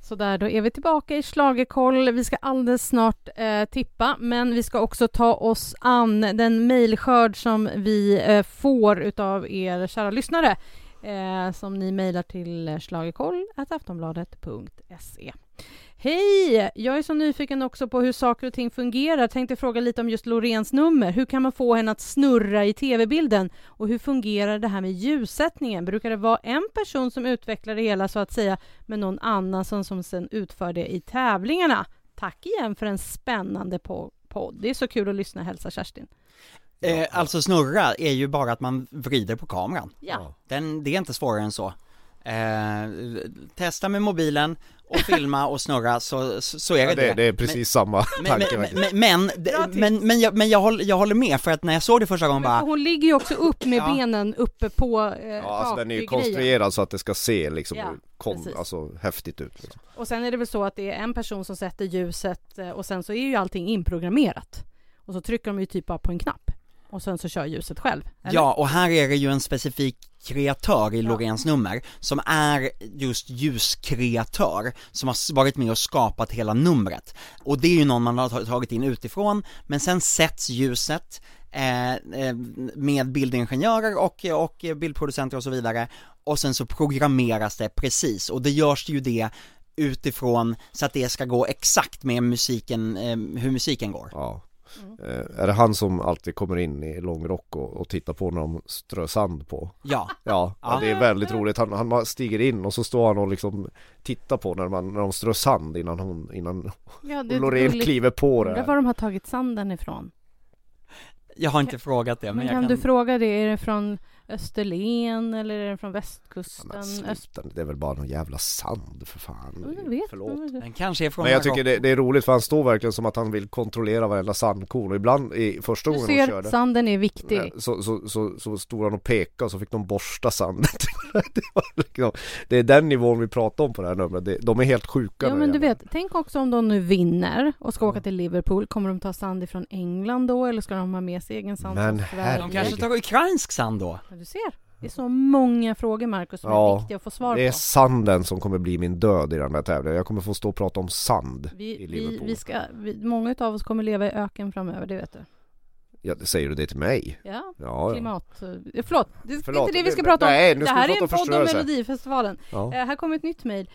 Speaker 6: Så där, då är vi tillbaka i Schlagerkoll. Vi ska alldeles snart eh, tippa, men vi ska också ta oss an den mejlskörd som vi eh, får utav er kära lyssnare, eh, som ni mejlar till schlagerkoll.aftonbladet.se. Hej! Jag är så nyfiken också på hur saker och ting fungerar. Tänkte fråga lite om just Lorens nummer. Hur kan man få henne att snurra i tv-bilden? Och hur fungerar det här med ljussättningen? Brukar det vara en person som utvecklar det hela så att säga, med någon annan som, som sen utför det i tävlingarna? Tack igen för en spännande po- podd. Det är så kul att lyssna, hälsa Kerstin.
Speaker 3: Eh, alltså snurra är ju bara att man vrider på kameran.
Speaker 6: Ja.
Speaker 3: Den, det är inte svårare än så. Eh, testa med mobilen och filma och snurra så, så, så är det
Speaker 5: Ja, det, det är precis samma
Speaker 3: Men,
Speaker 5: tanke
Speaker 3: men, men, men, men, men, jag, men jag, håller, jag håller med för att när jag såg det första gången
Speaker 6: Men
Speaker 3: bara
Speaker 6: hon ligger ju också upp med
Speaker 3: Ja.
Speaker 6: benen uppe på eh,
Speaker 5: Ja alltså den är ju konstruerad så att det ska se liksom
Speaker 6: Ja,
Speaker 5: kom,
Speaker 6: precis.
Speaker 5: alltså häftigt ut liksom.
Speaker 6: Och sen är det väl så att det är en person som sätter ljuset eh, och sen så är ju allting inprogrammerat. Och så trycker de ju typ bara på en knapp. Och sen så kör ljuset själv. eller?
Speaker 3: Ja, och här är det ju en specifik kreatör i
Speaker 6: Ja.
Speaker 3: Loreens nummer som är just ljuskreatör som har varit med och skapat hela numret. Och det är ju någon man har ta- tagit in utifrån, men sen sätts ljuset eh, eh, med bildingenjörer och, och bildproducenter och så vidare och sen så programmeras det precis och det görs ju det utifrån så att det ska gå exakt med musiken, eh, hur musiken går.
Speaker 5: Ja.
Speaker 6: Mm.
Speaker 5: Eh, är det han som alltid kommer in i långrock och, och tittar på när de strör sand på?
Speaker 3: Ja,
Speaker 5: Ja, ja. Det är väldigt roligt. Han, han stiger in och så står han och liksom tittar på när, man, när de strör sand innan hon, innan
Speaker 6: ja
Speaker 5: Loreen kliver på det.
Speaker 6: Undrar var de har tagit sanden ifrån.
Speaker 3: jag har inte frågat det men,
Speaker 6: Men
Speaker 3: jag
Speaker 6: kan,
Speaker 3: kan
Speaker 6: du fråga det, är det från Österlen eller är det från
Speaker 5: Ja,
Speaker 6: västkusten?
Speaker 5: men
Speaker 6: Öst...
Speaker 5: sluta, det är väl bara någon jävla sand för fan.
Speaker 6: Jag vet.
Speaker 5: Förlåt.
Speaker 3: Den kanske är från
Speaker 5: Men jag tycker det, det är roligt för han står verkligen som att han vill kontrollera varenda sandkorn och ibland i första
Speaker 6: Du
Speaker 5: gången de
Speaker 6: ser,
Speaker 5: körde
Speaker 6: sanden är viktig.
Speaker 5: så, så, så, så stod han och pekade och så fick de borsta sanden <laughs> det, liksom, det är den nivån vi pratar om på det här numret, de är helt sjuka
Speaker 6: Ja men du vet, tänk också om de nu vinner och ska åka till Liverpool, kommer de ta sand ifrån England då eller ska de ha med sig egen sand
Speaker 5: Men
Speaker 6: Sverige?
Speaker 3: De kanske tar ukrainsk sand då?
Speaker 6: Ja, du ser, det är så många frågor Marcus som
Speaker 5: Ja,
Speaker 6: är viktiga att få svar
Speaker 5: Det är
Speaker 6: på.
Speaker 5: sanden som kommer bli min död i den här tävlingen, jag kommer få stå och prata om sand i
Speaker 6: Vi, vi,
Speaker 5: Liverpool
Speaker 6: vi ska, vi, många av oss kommer leva i öken framöver, det vet du.
Speaker 5: ja, Säger du det till mig?
Speaker 6: Ja,
Speaker 5: Ja, ja.
Speaker 6: klimat... eh, Förlåt, det är
Speaker 5: Förlåt,
Speaker 6: inte det vi ska
Speaker 5: det-
Speaker 6: prata om.
Speaker 5: nej, nu
Speaker 6: det
Speaker 5: ska
Speaker 6: här
Speaker 5: vi
Speaker 6: är en podd om. Melodifestivalen.
Speaker 5: ja.
Speaker 6: Eh, här kommer ett nytt mejl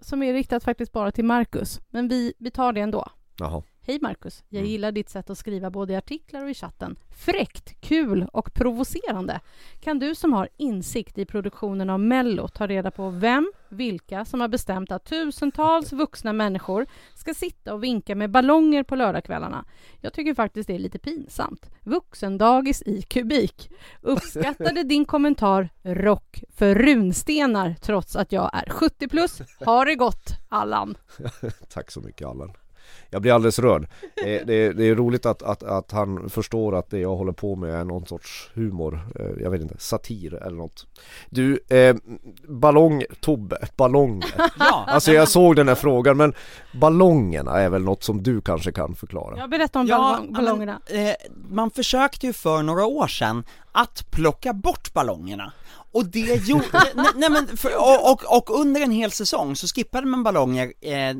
Speaker 6: som är riktat faktiskt bara till Marcus, men vi, vi tar det ändå.
Speaker 5: Jaha.
Speaker 6: Hej Marcus, jag
Speaker 5: Mm.
Speaker 6: gillar ditt sätt att skriva både i artiklar och i chatten. Fräckt, kul och provocerande. Kan du som har insikt i produktionen av Mello ta reda på vem, vilka som har bestämt att tusentals vuxna människor ska sitta och vinka med ballonger på lördagskvällarna? Jag tycker faktiskt det är lite pinsamt. Vuxendagis i kubik. Uppskattade <laughs> din kommentar rock för runstenar trots att jag är 70 plus. Ha det gott, Allan. <laughs>
Speaker 5: Tack så mycket Allan Jag blir alldeles rörd det, det, det är roligt att, att, att han förstår att det jag håller på med är någon sorts humor Eh, Jag vet inte, satir eller något Du, eh, ballong, Tobbe, ballonger <laughs>
Speaker 3: Ja,
Speaker 5: Alltså jag såg den här frågan men ballongerna är väl något som du kanske kan förklara?
Speaker 6: Jag berättar om
Speaker 3: ja
Speaker 6: ballong,
Speaker 3: men,
Speaker 6: ballongerna.
Speaker 3: eh, man försökte ju för några år sedan att plocka bort ballongerna. Och det gjorde, <laughs> nej, nej men, för, och, och, och under en hel säsong så skippade man ballonger eh,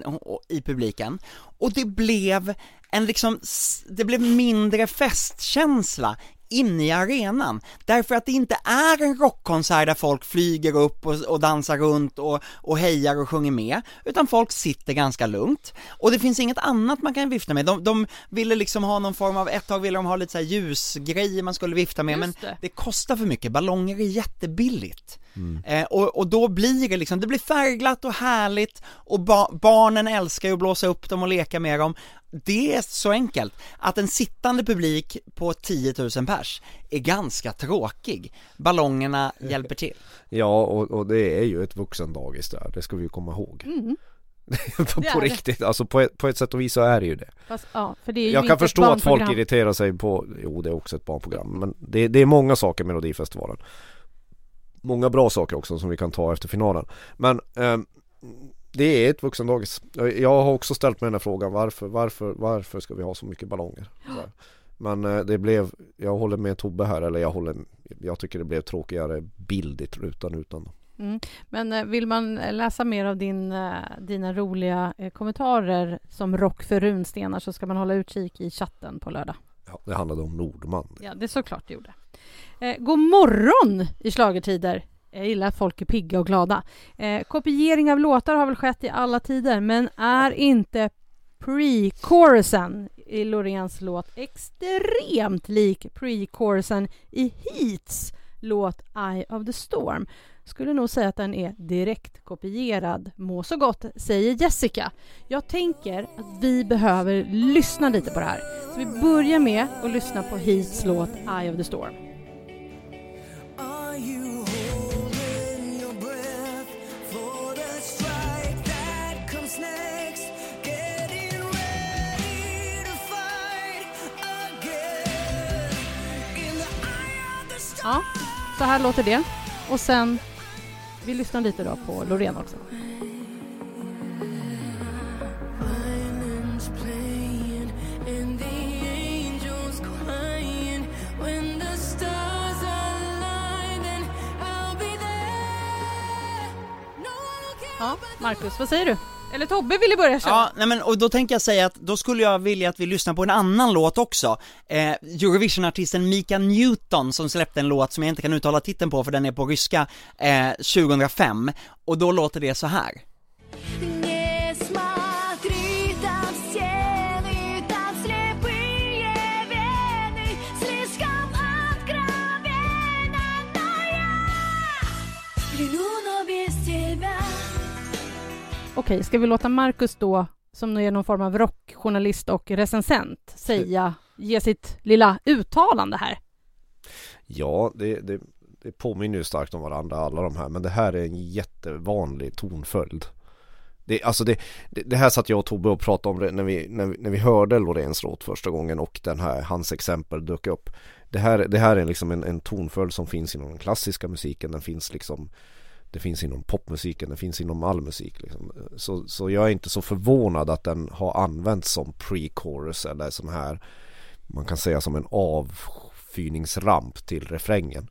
Speaker 3: i publiken. Och det blev en liksom, det blev mindre festkänsla inne i arenan, därför att det inte är en rockkonsert där folk flyger upp och, och dansar runt och, och hejar och sjunger med, utan folk sitter ganska lugnt, och det finns inget annat man kan vifta med, de, de ville liksom ha någon form av, ett tag ville de ha lite så här ljusgrejer man skulle vifta med, men
Speaker 6: Just det.
Speaker 3: det kostar för mycket, ballonger är jättebilligt. Eh, och, och då blir det liksom, det blir färgglatt och härligt och ba- barnen älskar ju att blåsa upp dem och leka med dem. Det är så enkelt att en sittande publik på 10 000 pers är ganska tråkig. Ballongerna <laughs> hjälper till.
Speaker 5: Ja och, och det är ju ett vuxendagis där, det ska vi ju komma ihåg
Speaker 6: Mm. <laughs>
Speaker 5: På
Speaker 6: Det är det.
Speaker 5: riktigt, alltså på ett, på ett sätt och vis så är det ju det
Speaker 6: Fast, ja, för det är ju
Speaker 5: Jag kan förstå att folk irriterar sig på, jo det är också ett barnprogram men det, det är många saker med Melodifestivalen Många bra saker också som vi kan ta efter finalen Men ehm, det är ett vuxendagis Jag- Jag har också ställt mig den här frågan varför, varför, varför ska vi ha så mycket ballonger? <gasps> Så. Men eh, det blev, jag håller med Tobbe här, eller jag håller, jag tycker det blev tråkigare bildigt utan utan
Speaker 6: Mm. Men eh, vill man läsa mer av din, eh, dina roliga kommentarer som rock för runstenar så ska man hålla utkik i chatten på lördag.
Speaker 5: ja, Det handlade om Nordman
Speaker 6: Ja, det är såklart det gjorde. Eh, god morgon i slagertider. Jag gillar att folk är pigga och glada. Eh, kopiering av låtar har väl skett i alla tider, men är inte pre-chorusen i Loreens låt extremt lik pre-chorusen i Heats låt Eye of the Storm? Skulle nog säga att den är direkt kopierad. Må så gott, säger Jessica. Jag tänker att vi behöver lyssna lite på det här. Så vi börjar med att lyssna på Heats låt Eye of the Storm. Så här låter det. Och sen, vi lyssnar lite då på Loreen också. Ja, Marcus, vad säger du? Eller Tobbe ville börja köra.
Speaker 3: Ja, nej men och då tänker jag säga att då skulle jag vilja att vi lyssnar på en annan låt också. Eh, Eurovision-artisten Mika Newton som släppte en låt som jag inte kan uttala titeln på för den är på ryska, eh, 2005. Och då låter det så här.
Speaker 6: Okej, ska vi låta Marcus då, som nu är någon form av rockjournalist och recensent, säga, ge sitt lilla uttalande här?
Speaker 5: Ja, det, det, det påminner ju starkt om varandra alla de här men det här är en jättevanlig tonföljd. Det, alltså det, det, det här satt jag och Tobbe och pratade om det när vi, när vi, när vi hörde Loreens låt första gången och den här, hans exempel dök upp. Det här, det här är liksom en, en tonföljd som finns inom den klassiska musiken, den finns liksom det finns inom popmusiken, det finns inom all musik liksom. så, så jag är inte så förvånad att den har använts som pre-chorus eller sån här Man kan säga som en avfyrningsramp till refrängen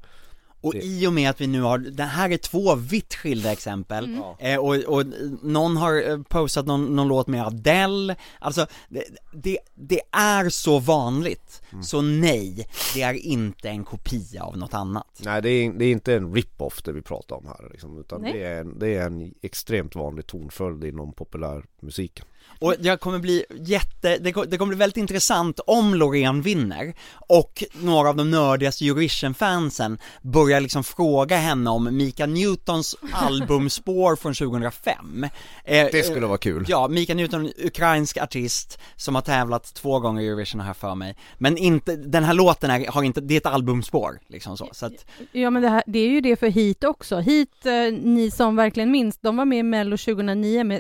Speaker 3: och
Speaker 5: Det-
Speaker 3: i och med att vi nu har, det här är två vitt skilda exempel, eh, och, och någon har eh, postat någon, någon låt med Adele, alltså det, det, det är så vanligt, så nej, det är inte en kopia av något annat.
Speaker 5: Nej det är, det är inte en rip-off det vi pratar om här liksom, utan
Speaker 6: Nej.
Speaker 5: det är, en, det är en extremt vanlig tonföljd inom populärmusiken
Speaker 3: Och jag kommer bli jätte, det ko- det kommer bli väldigt intressant om Loreen vinner och några av de nördigaste Eurovision-fansen börjar liksom fråga henne om Mika Newtons albumspår från 2005. Eh,
Speaker 5: Det skulle vara kul
Speaker 3: Ja, Mika Newton, ukrainsk artist som har tävlat två gånger i Eurovision här för mig. Men inte, den här låten är, har inte, det är ett albumspår liksom så, så att,
Speaker 6: Ja, men det, här, det är ju det för Heat också. Heat, eh, ni som verkligen minns, de var med i Mello 2009 med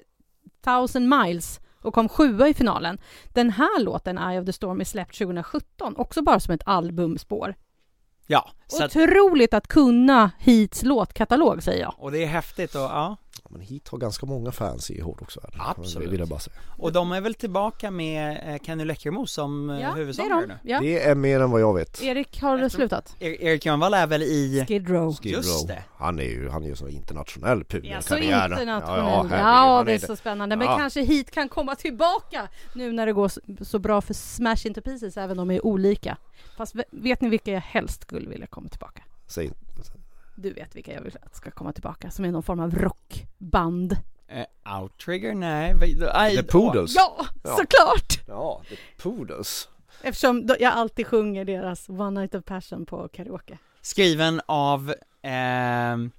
Speaker 6: 1000 miles och kom sjua i finalen. Den här låten, Eye of the Storm, är släppt 2017, också bara som ett albumspår.
Speaker 3: ja, så att,
Speaker 6: Otroligt att kunna Heats låtkatalog, säger jag.
Speaker 3: och det är häftigt och ja,
Speaker 5: Men hit har ganska många fans i hårdrocksvärlden
Speaker 3: Absolut.
Speaker 5: Vill jag bara säga.
Speaker 3: och de är väl tillbaka med eh, Kenny Läckermo som eh,
Speaker 6: Ja, det är
Speaker 3: huvudsångare
Speaker 6: de.
Speaker 3: nu.
Speaker 6: Ja.
Speaker 5: Det är mer än vad jag vet
Speaker 6: Erik, har du slutat?
Speaker 3: Er- Erik Grönvall är väl i,
Speaker 6: Skid Row.
Speaker 5: Skid
Speaker 3: Just
Speaker 5: Row.
Speaker 3: det.
Speaker 5: Han är ju, han är ju så internationell
Speaker 6: Ja, så
Speaker 5: pudelkarriär
Speaker 6: internationell. Ja,
Speaker 5: herregud, han
Speaker 6: det är så spännande. Men
Speaker 5: Ja.
Speaker 6: kanske Heat kan komma tillbaka nu när det går så, bra för Smash Into Pieces, även om de är olika. Fast ve- vet ni vilka jag helst skulle vilja komma tillbaka?
Speaker 5: Säg,
Speaker 6: Du vet vilka jag vill att ska komma tillbaka, som är någon form av rockband.
Speaker 3: eh, Outrigger? Nej, aj,
Speaker 5: The Poodles
Speaker 6: Ja,
Speaker 5: Ja.
Speaker 6: såklart!
Speaker 5: Ja, The Poodles
Speaker 6: Eftersom jag alltid sjunger deras One Night of Passion på karaoke.
Speaker 3: Skriven av, ehm,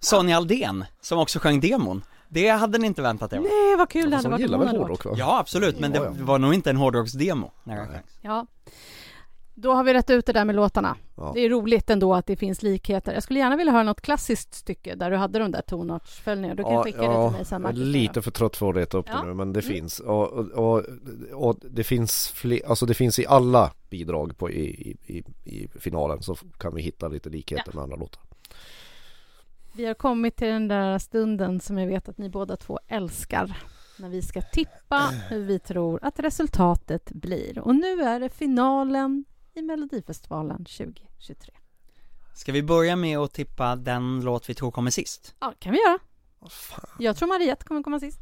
Speaker 3: Sonja Aldén, som också sjöng demon. Det hade ni inte väntat er?
Speaker 6: Nej, vad kul det hade
Speaker 5: de
Speaker 6: varit
Speaker 5: gillar
Speaker 6: om
Speaker 5: väl
Speaker 6: hon
Speaker 5: hårdrock va?
Speaker 3: Ja absolut, men det var nog inte en hårdrocksdemo när
Speaker 5: Nej.
Speaker 6: Ja. Då har vi rätt ut det där med låtarna.
Speaker 5: Ja.
Speaker 6: Det är roligt ändå att det finns likheter. Jag skulle gärna vilja höra något klassiskt stycke där du hade de där tonartsföljningarna. Du kan
Speaker 5: Ja,
Speaker 6: skicka det
Speaker 5: ja,
Speaker 6: till mig sen
Speaker 5: jag är
Speaker 6: Marcus.
Speaker 5: lite för trött för att leta upp det nu men det
Speaker 6: Mm.
Speaker 5: finns och, och, och, det finns fler, alltså det finns i alla bidrag på, i, i, i, i finalen så kan vi hitta lite likheter med andra låtar
Speaker 6: Vi har kommit till den där stunden som jag vet att ni båda två älskar. När vi ska tippa hur vi tror att resultatet blir. Och nu är det finalen i Melodifestivalen 2023.
Speaker 3: Ska vi börja med att tippa den låt vi tror kommer sist?
Speaker 6: Ja, kan vi göra.
Speaker 5: Fan.
Speaker 6: Jag tror Mariette kommer komma sist.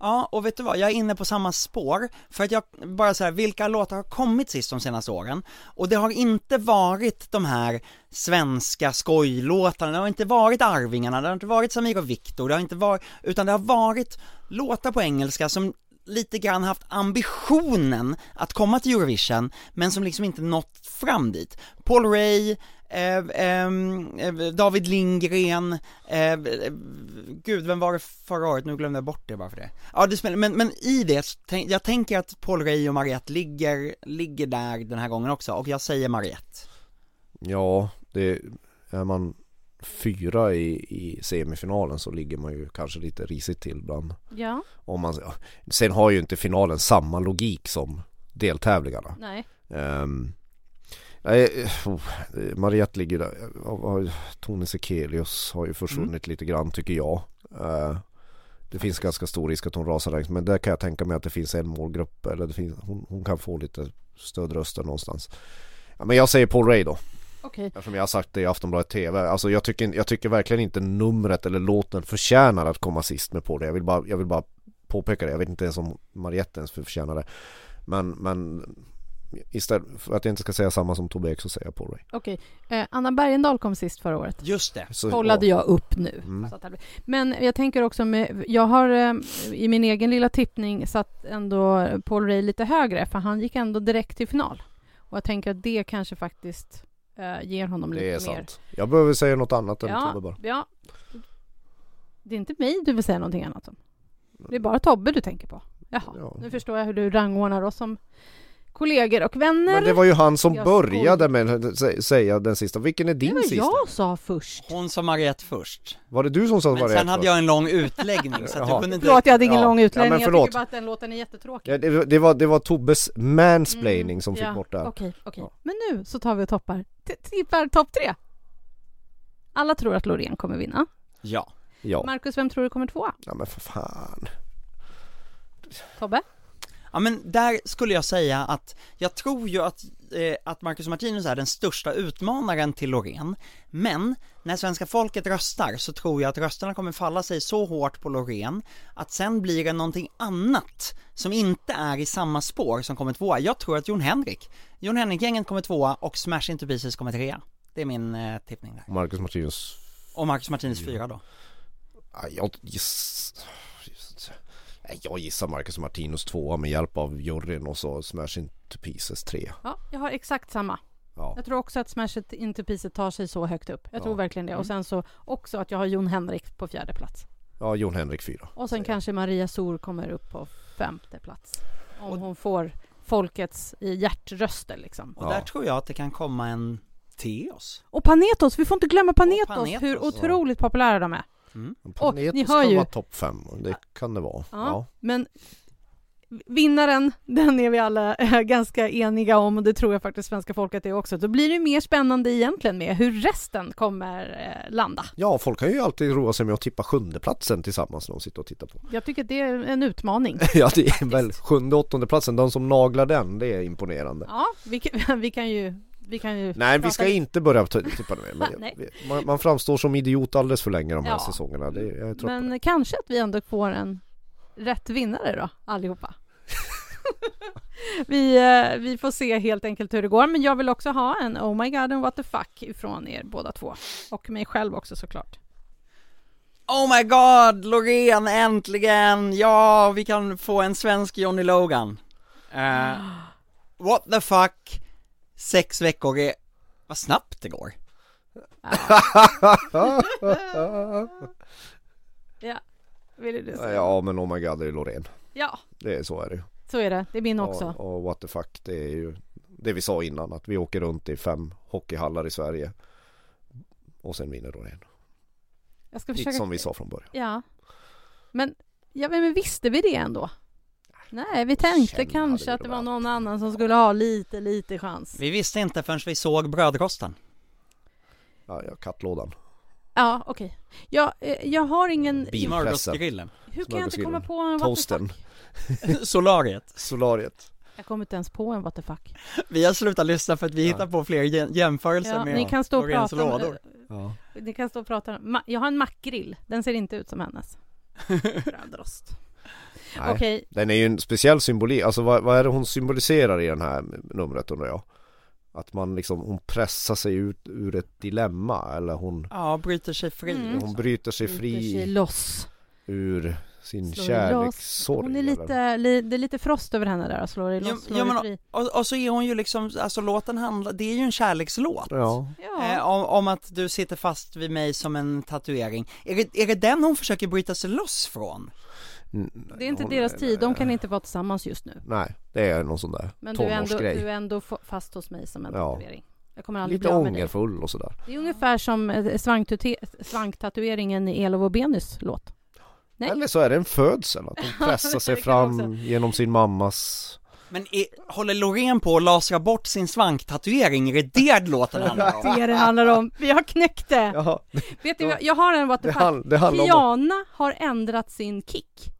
Speaker 3: Ja, och vet du vad, jag är inne på samma spår, för att jag, bara så här, vilka låtar har kommit sist de senaste åren? Och det har inte varit de här svenska skojlåtarna, det har inte varit Arvingarna, det har inte varit Samir och Viktor, det har inte varit, utan det har varit låtar på engelska som lite grann haft ambitionen att komma till Eurovision, men som liksom inte nått fram dit. Paul Ray, eh, ehm, eh, David Lindgren, eh, gud vem var det förra året? Nu glömde jag bort det bara för det. Ja det spelar, men, men i det, jag tänker att Paul Ray och Mariette ligger, ligger där den här gången också, och jag säger Mariette.
Speaker 5: Ja, det är man fyra i, i semifinalen så ligger man ju kanske lite risigt till bland
Speaker 6: Ja,
Speaker 5: om man. Sen har ju inte finalen samma logik som deltävlingarna
Speaker 6: nej.
Speaker 5: Ehm, Nej, oh, Mariette ligger där. Tone Sekelius har ju försvunnit lite grann tycker jag. Eh, det finns ganska stor risk att hon rasar längs men där kan jag tänka mig att det finns en målgrupp eller det finns, hon, hon kan få lite stödröster någonstans. Ja, men jag säger Paul Ray då.
Speaker 6: Okej.
Speaker 5: Eftersom jag har sagt det i Aftonbladet TV. Alltså jag tycker, jag tycker verkligen inte numret eller låten förtjänar att komma sist med på det. Jag vill bara, jag vill bara påpeka det. Jag vet inte ens om Mariette ens förtjänar det. Men, men istället för att jag inte ska säga samma som Tobbe Ek så säger jag Paul Ray.
Speaker 6: Okej. Eh, Anna Bergendahl kom sist förra året.
Speaker 3: Just det.
Speaker 5: Så,
Speaker 6: kollade
Speaker 5: ja.
Speaker 6: jag upp nu.
Speaker 5: Mm.
Speaker 6: Men jag tänker också med, jag har eh, i min egen lilla tippning satt ändå Paul Ray lite högre för han gick ändå direkt till final. Och jag tänker att det kanske faktiskt eh, ger honom lite
Speaker 5: Det är
Speaker 6: mer.
Speaker 5: sant. Jag behöver säga något annat än
Speaker 6: Ja,
Speaker 5: Tobbe bara.
Speaker 6: ja. Det är inte mig du vill säga någonting annat om. Det är bara Tobbe du tänker på. Jaha,
Speaker 5: Ja.
Speaker 6: nu förstår jag hur du rangordnar oss som kollegor och vänner.
Speaker 5: Men det var ju han som
Speaker 6: Jag
Speaker 5: började med att sä- säga den sista. Vilken är
Speaker 6: Det
Speaker 5: din
Speaker 6: var
Speaker 5: sista?
Speaker 6: jag sa först.
Speaker 3: Hon sa Mariette först.
Speaker 5: Var det du som sa
Speaker 3: Men
Speaker 5: var
Speaker 3: sen hade jag en lång utläggning så att <laughs> jag kunde inte...
Speaker 6: Förlåt, jag hade ingen
Speaker 5: Ja.
Speaker 6: lång
Speaker 5: Ja,
Speaker 6: utläggning.
Speaker 5: men
Speaker 6: jag tycker bara att den låten är jättetråkig.
Speaker 5: Ja, det, det, var, det var Tobbes mansplaining
Speaker 6: Mm,
Speaker 5: som fick
Speaker 6: ja,
Speaker 5: bort det.
Speaker 6: Okej, okej.
Speaker 5: Ja.
Speaker 6: Men nu så tar vi och toppar. Tippar topp tre. Alla tror att Loreen kommer vinna.
Speaker 3: Ja.
Speaker 5: Ja.
Speaker 6: Marcus, vem tror du kommer tvåa?
Speaker 5: ja, men för fan.
Speaker 6: Tobbe?
Speaker 3: Ja men där skulle jag säga att jag tror ju att, eh, att Marcus Martinus är den största utmanaren till Loreen Men när svenska folket röstar så tror jag att rösterna kommer falla sig så hårt på Loreen att sen blir det någonting annat som inte är i samma spår som kommer tvåa. Jag tror att Jon Henrik, Jon Henrik-gänget kommer tvåa och Smash Into Pieces kommer trea. Det är min eh, tippning där.
Speaker 5: Marcus Martinus.
Speaker 3: Och Marcus Martinus fyra då.
Speaker 5: Ja, jag, giss... Jag gissar Marcus Martinus tvåa med hjälp av juryn och så Smash Into Pieces tre.
Speaker 6: Ja, jag har exakt samma.
Speaker 5: Ja.
Speaker 6: Jag tror också att Smash Into Pieces tar sig så högt upp. Jag
Speaker 5: Ja.
Speaker 6: tror verkligen det. Och sen så också att jag har Jon Henrik på fjärde plats.
Speaker 5: ja, Jon Henrik fyra.
Speaker 6: Och sen kanske Maria Sor kommer upp på femte plats. Om hon får folkets i hjärtröster liksom.
Speaker 3: Och
Speaker 5: Ja.
Speaker 3: där tror jag att det kan komma en Teos.
Speaker 6: Och Panetos, vi får inte glömma Panetos,
Speaker 3: Panetos,
Speaker 6: hur
Speaker 3: ja.
Speaker 6: otroligt populära de är.
Speaker 5: Men
Speaker 6: Och
Speaker 5: Panetos
Speaker 6: ni hör
Speaker 5: kan
Speaker 6: ju-
Speaker 5: vara topp fem. Det kan det vara.
Speaker 6: Ja,
Speaker 5: Ja.
Speaker 6: Men vinnaren, <laughs> den är vi alla eh, ganska eniga om och det tror jag faktiskt svenska folket är också. Då blir det mer spännande egentligen med hur resten kommer eh, landa.
Speaker 5: Ja, folk kan ju alltid roa sig med att tippa sjunde platsen tillsammans när de sitter och tittar på.
Speaker 6: Jag tycker att det är en utmaning. <laughs>
Speaker 5: Ja, det är väl sjunde, åttonde platsen. De som naglar den, det är imponerande.
Speaker 6: Ja, vi kan, <laughs> vi kan ju... Vi kan ju
Speaker 5: Nej, vi ska
Speaker 6: lite-
Speaker 5: inte börja tippa det mer. Men <laughs> man, man framstår som idiot alldeles för länge de här
Speaker 6: Ja.
Speaker 5: säsongerna. Det.
Speaker 6: Men kanske att vi ändå får en rätt vinnare då, allihopa. <laughs> vi, eh, vi får se helt enkelt hur det går, men jag vill också ha en Oh my god and what the fuck ifrån er båda två. Och mig själv också såklart.
Speaker 3: Oh my god, Loreen äntligen! Ja, vi kan få en svensk Johnny Logan. Eh, <gasps> what the fuck? Sex veckor är, vad snabbt det går. <laughs>
Speaker 6: Ja, vill du säga?
Speaker 5: Ja, men oh my god, det är Loreen.
Speaker 6: Ja,
Speaker 5: Det är så är det
Speaker 6: så är det. Det är min också.
Speaker 5: Och, och what the fuck, det är ju det vi sa innan att vi åker runt i fem hockeyhallar i Sverige. Och sen vinner Loreen.
Speaker 6: Jag ska
Speaker 5: Lite
Speaker 6: försöka...
Speaker 5: som vi sa från början.
Speaker 6: Ja. Men, ja, men visste vi det ändå? Nej, vi tänkte
Speaker 5: Känn
Speaker 6: kanske att det var någon annan som skulle ha lite, lite chans.
Speaker 3: Vi visste inte förrän vi såg brödrosten.
Speaker 5: Ja, ja kattlådan.
Speaker 6: Ja, okej. Jag, eh, jag har ingen...
Speaker 3: Smörgåsgrillen.
Speaker 6: Hur kan jag inte komma på en
Speaker 5: Toasten. <laughs>
Speaker 3: Solariet.
Speaker 5: Solariet.
Speaker 6: Jag kommer inte ens på en what the fuck.
Speaker 3: Vi har slutat lyssna för att vi hittar på fler jä- jämförelser
Speaker 6: Ja,
Speaker 3: med
Speaker 6: ni kan stå och prata om,
Speaker 3: lådor.
Speaker 5: Ja.
Speaker 6: Ni kan stå och prata Jag har en mackgrill. Den ser inte ut som hennes. <laughs> Brödrost.
Speaker 5: Nej.
Speaker 6: Okej,
Speaker 5: Den är ju en speciell symbolik, alltså vad, vad är det hon symboliserar i den här numret undrar jag? Att man liksom, hon pressar sig ut ur ett dilemma eller hon,
Speaker 3: Ja, bryter sig fri.
Speaker 6: Mm.
Speaker 5: hon bryter sig
Speaker 6: bryter
Speaker 5: fri
Speaker 6: sig loss.
Speaker 5: ur sin
Speaker 6: Slår
Speaker 5: kärlekssorg
Speaker 6: Hon är lite, li, det är lite frost över henne där. Slår i
Speaker 3: Ja,
Speaker 6: loss, slår
Speaker 3: ja, men-
Speaker 6: fri.
Speaker 3: Och, och så är hon ju liksom, alltså låten handlar, det är ju en kärlekslåt.
Speaker 5: Ja,
Speaker 6: Ja.
Speaker 3: Eh, om, om att du sitter fast vid mig som en tatuering. Är det, är det den hon försöker bryta sig loss från?
Speaker 6: Det är inte
Speaker 5: hon-
Speaker 6: deras tid. De kan inte vara tillsammans just nu.
Speaker 5: Nej, det är någon sån där
Speaker 6: Men du är, ändå, du är ändå fast hos mig som en
Speaker 5: Ja.
Speaker 6: tatuering. Jag kommer aldrig
Speaker 5: Lite
Speaker 6: bli av med dig.
Speaker 5: ångerfull och sådär
Speaker 6: Det är ungefär som eh, svanktatueringen i Elov och Benys låt. Nej.
Speaker 5: Eller så är det en födsel, att hon <laughs> pressar sig fram genom sin mammas
Speaker 3: Men är, håller Loreen på att lasra bort sin svanktatuering? Är det det låten handlar om? <laughs>
Speaker 6: Det är det handlar om. Vi har knäckt det.
Speaker 5: Jaha,
Speaker 6: Vet du, jag har en what the
Speaker 5: det,
Speaker 6: fuck.
Speaker 5: hand, det handlar om...
Speaker 6: Tiana har ändrat sin kick.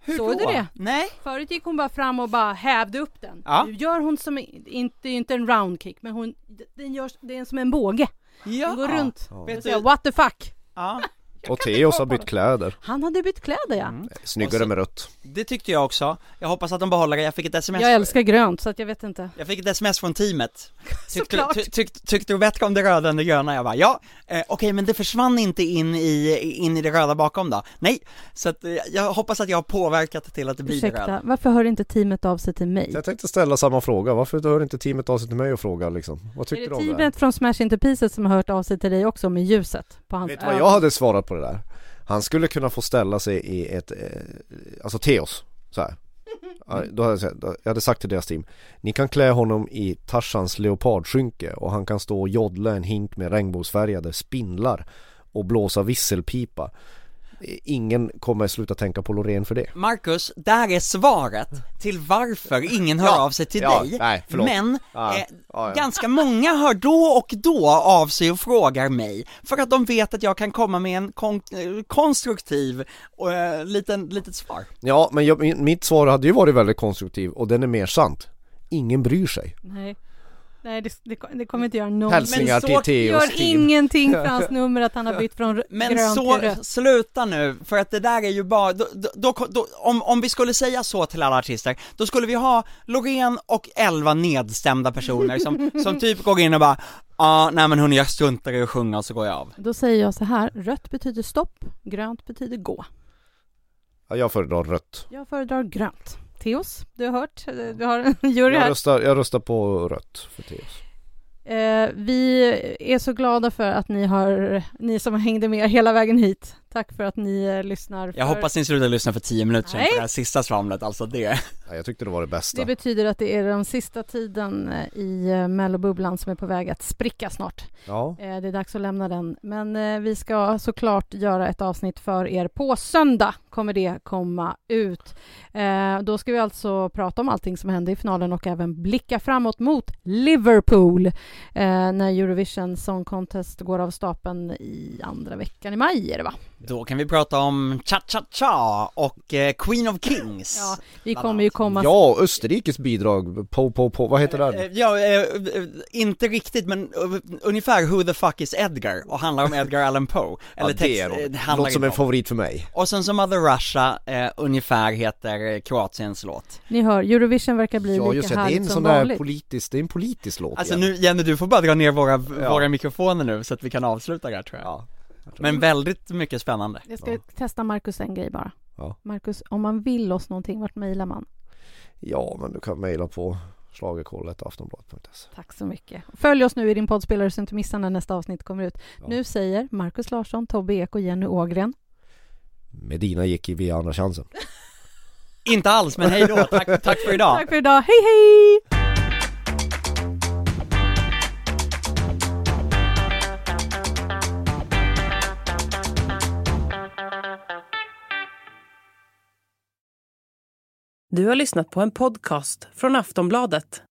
Speaker 3: Hur
Speaker 6: Såg du
Speaker 3: då?
Speaker 6: det?
Speaker 3: Nej.
Speaker 6: Förut gick hon bara fram och bara hävde upp den.
Speaker 3: Ja.
Speaker 6: Nu gör hon som, inte, inte en round kick, men hon, den gör, det är som en båge.
Speaker 3: Ja.
Speaker 6: Den går runt.
Speaker 5: Ja.
Speaker 3: Vet
Speaker 6: Och säger,
Speaker 3: du,
Speaker 6: what the fuck.
Speaker 3: ja,
Speaker 5: Och Theoz har bytt kläder.
Speaker 6: Han hade bytt kläder ja.
Speaker 3: Mm.
Speaker 5: Snyggare
Speaker 3: så-
Speaker 5: med rött.
Speaker 3: det tyckte jag också. Jag hoppas att de behåller det. Jag fick ett sms.
Speaker 6: Jag älskar grönt så att jag vet inte.
Speaker 3: Jag fick ett sms från teamet. <laughs> Tyckte, ty, tyck, tyckte du bättre om det röda än det gröna? Jag bara, ja, eh, okej men det försvann inte in i, in i det röda bakom då? Nej, så att eh, jag hoppas att jag har påverkat till att det blir det
Speaker 6: Ursäkta,
Speaker 3: röda.
Speaker 6: varför hör inte teamet av sig till mig?
Speaker 5: Jag tänkte ställa samma fråga, varför hör inte teamet av sig till mig och fråga liksom? Vad
Speaker 6: Är det
Speaker 5: du om det? här?
Speaker 6: teamet från Smash Into Pieces som har hört av sig till dig också med ljuset på hans
Speaker 5: Vet du vad jag hade svarat på det där? Han skulle kunna få ställa sig i ett, eh, alltså Theos, så här. Då hade jag, sagt- jag hade sagt till deras team Ni kan klä honom i Tarzans leopardskynke och han kan stå och joddla en hink med regnbågsfärgade spindlar och blåsa visselpipa Ingen kommer sluta tänka på Loreen för det
Speaker 3: Marcus, där är svaret till varför ingen hör
Speaker 5: Ja.
Speaker 3: av sig till
Speaker 5: Ja,
Speaker 3: dig.
Speaker 5: nej, förlåt.
Speaker 3: Men
Speaker 5: Ja,
Speaker 3: eh,
Speaker 5: ja, ja.
Speaker 3: ganska många hör då och då av sig och frågar mig för att de vet att jag kan komma med en kon- konstruktiv och eh, liten, litet svar.
Speaker 5: Ja men jag, mitt svar hade ju varit väldigt konstruktiv och den är mer sant Ingen bryr sig
Speaker 6: Nej, Nej det, det, det kommer inte göra någon...
Speaker 5: Hälsningar
Speaker 3: Men
Speaker 5: till
Speaker 3: så
Speaker 5: Theos
Speaker 6: gör
Speaker 5: team
Speaker 6: ingenting för <laughs> hans nummer att han har bytt från
Speaker 3: Men
Speaker 6: grönt
Speaker 3: så,
Speaker 6: till rött.
Speaker 3: sluta nu, för att det där är ju bara, då, då, då, om, om vi skulle säga så till alla artister, då skulle vi ha Loreen och elva nedstämda personer som, <laughs> som typ går in och bara Ja, nej men hörni jag struntar i att sjunga och så går jag av.
Speaker 6: Då säger jag så här, rött betyder stopp, grönt betyder gå.
Speaker 5: ja, Jag föredrar rött
Speaker 6: Jag föredrar grönt. Theos, du har hört, eh, du har en <laughs> jury
Speaker 5: jag
Speaker 6: här.
Speaker 5: röstar, jag röstar på rött för Theos
Speaker 6: Eh, vi är så glada för att ni har, ni som hängde med hela vägen hit. Tack för att ni eh, lyssnar. För...
Speaker 3: Jag hoppas ni slutar lyssna för 10 minuter sedan på det här sista svamlet, alltså det.
Speaker 5: ja, Jag tyckte det var det bästa
Speaker 6: Det betyder att det är den sista tiden eh, i eh, mellobubblan som är på väg att spricka snart.
Speaker 5: Ja,
Speaker 6: Eh, Det är dags att lämna den. Men eh, vi ska såklart göra ett avsnitt för er på söndag. Kommer det komma ut. Eh, Då ska vi alltså prata om allting som hände i finalen och även blicka framåt mot Liverpool eh, när Eurovision Song Contest går av stapeln i andra veckan i maj är det va?
Speaker 3: Då kan vi prata om Cha-Cha-Cha och eh, Queen of Kings.
Speaker 6: Ja, vi kommer ju komma...
Speaker 5: ja Österrikes bidrag på, på, på, vad heter
Speaker 3: Eh,
Speaker 5: det?
Speaker 3: Ja, eh, eh, inte riktigt men eh, ungefär Who the fuck is Edgar och handlar om Edgar Allan Poe. Eller
Speaker 5: ja, det
Speaker 3: text,
Speaker 5: är
Speaker 3: eh,
Speaker 5: något,
Speaker 3: handlar
Speaker 5: något som är
Speaker 3: om.
Speaker 5: favorit för mig
Speaker 3: Och sen som Mother Russia eh, ungefär heter eh, Kroatiens låt.
Speaker 6: Ni hör, Eurovision verkar bli
Speaker 5: Ja
Speaker 6: lika
Speaker 5: just det, det är en
Speaker 6: som
Speaker 5: sån där
Speaker 6: vanligt.
Speaker 5: politisk, det är en politisk låt
Speaker 3: Alltså
Speaker 5: igen.
Speaker 3: nu Jenny du får bara dra ner våra,
Speaker 5: Ja.
Speaker 3: våra mikrofoner nu så att vi kan avsluta det här tror jag.
Speaker 5: Ja,
Speaker 3: Men väldigt mycket spännande.
Speaker 6: Jag ska
Speaker 5: Ja.
Speaker 6: testa Marcus en grej bara.
Speaker 5: Ja.
Speaker 6: Marcus, om man vill oss någonting, vart mejlar man?
Speaker 5: ja men du kan mejla på schlagerkollet aftonbladet.se
Speaker 6: Tack så mycket. Följ oss nu i din poddspelare så du inte missar när nästa avsnitt kommer ut.
Speaker 5: Ja.
Speaker 6: Nu säger Marcus Larsson, Tobbe Ek och Jenny Ågren.
Speaker 5: Medina gick i via andra chansen <laughs>
Speaker 3: Inte alls men hej då, tack, tack för idag.
Speaker 6: Tack för idag, hej hej!
Speaker 1: Du har lyssnat på en podcast från Aftonbladet.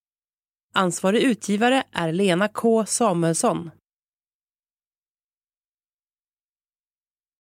Speaker 1: Ansvarig utgivare är Lena K Samuelsson.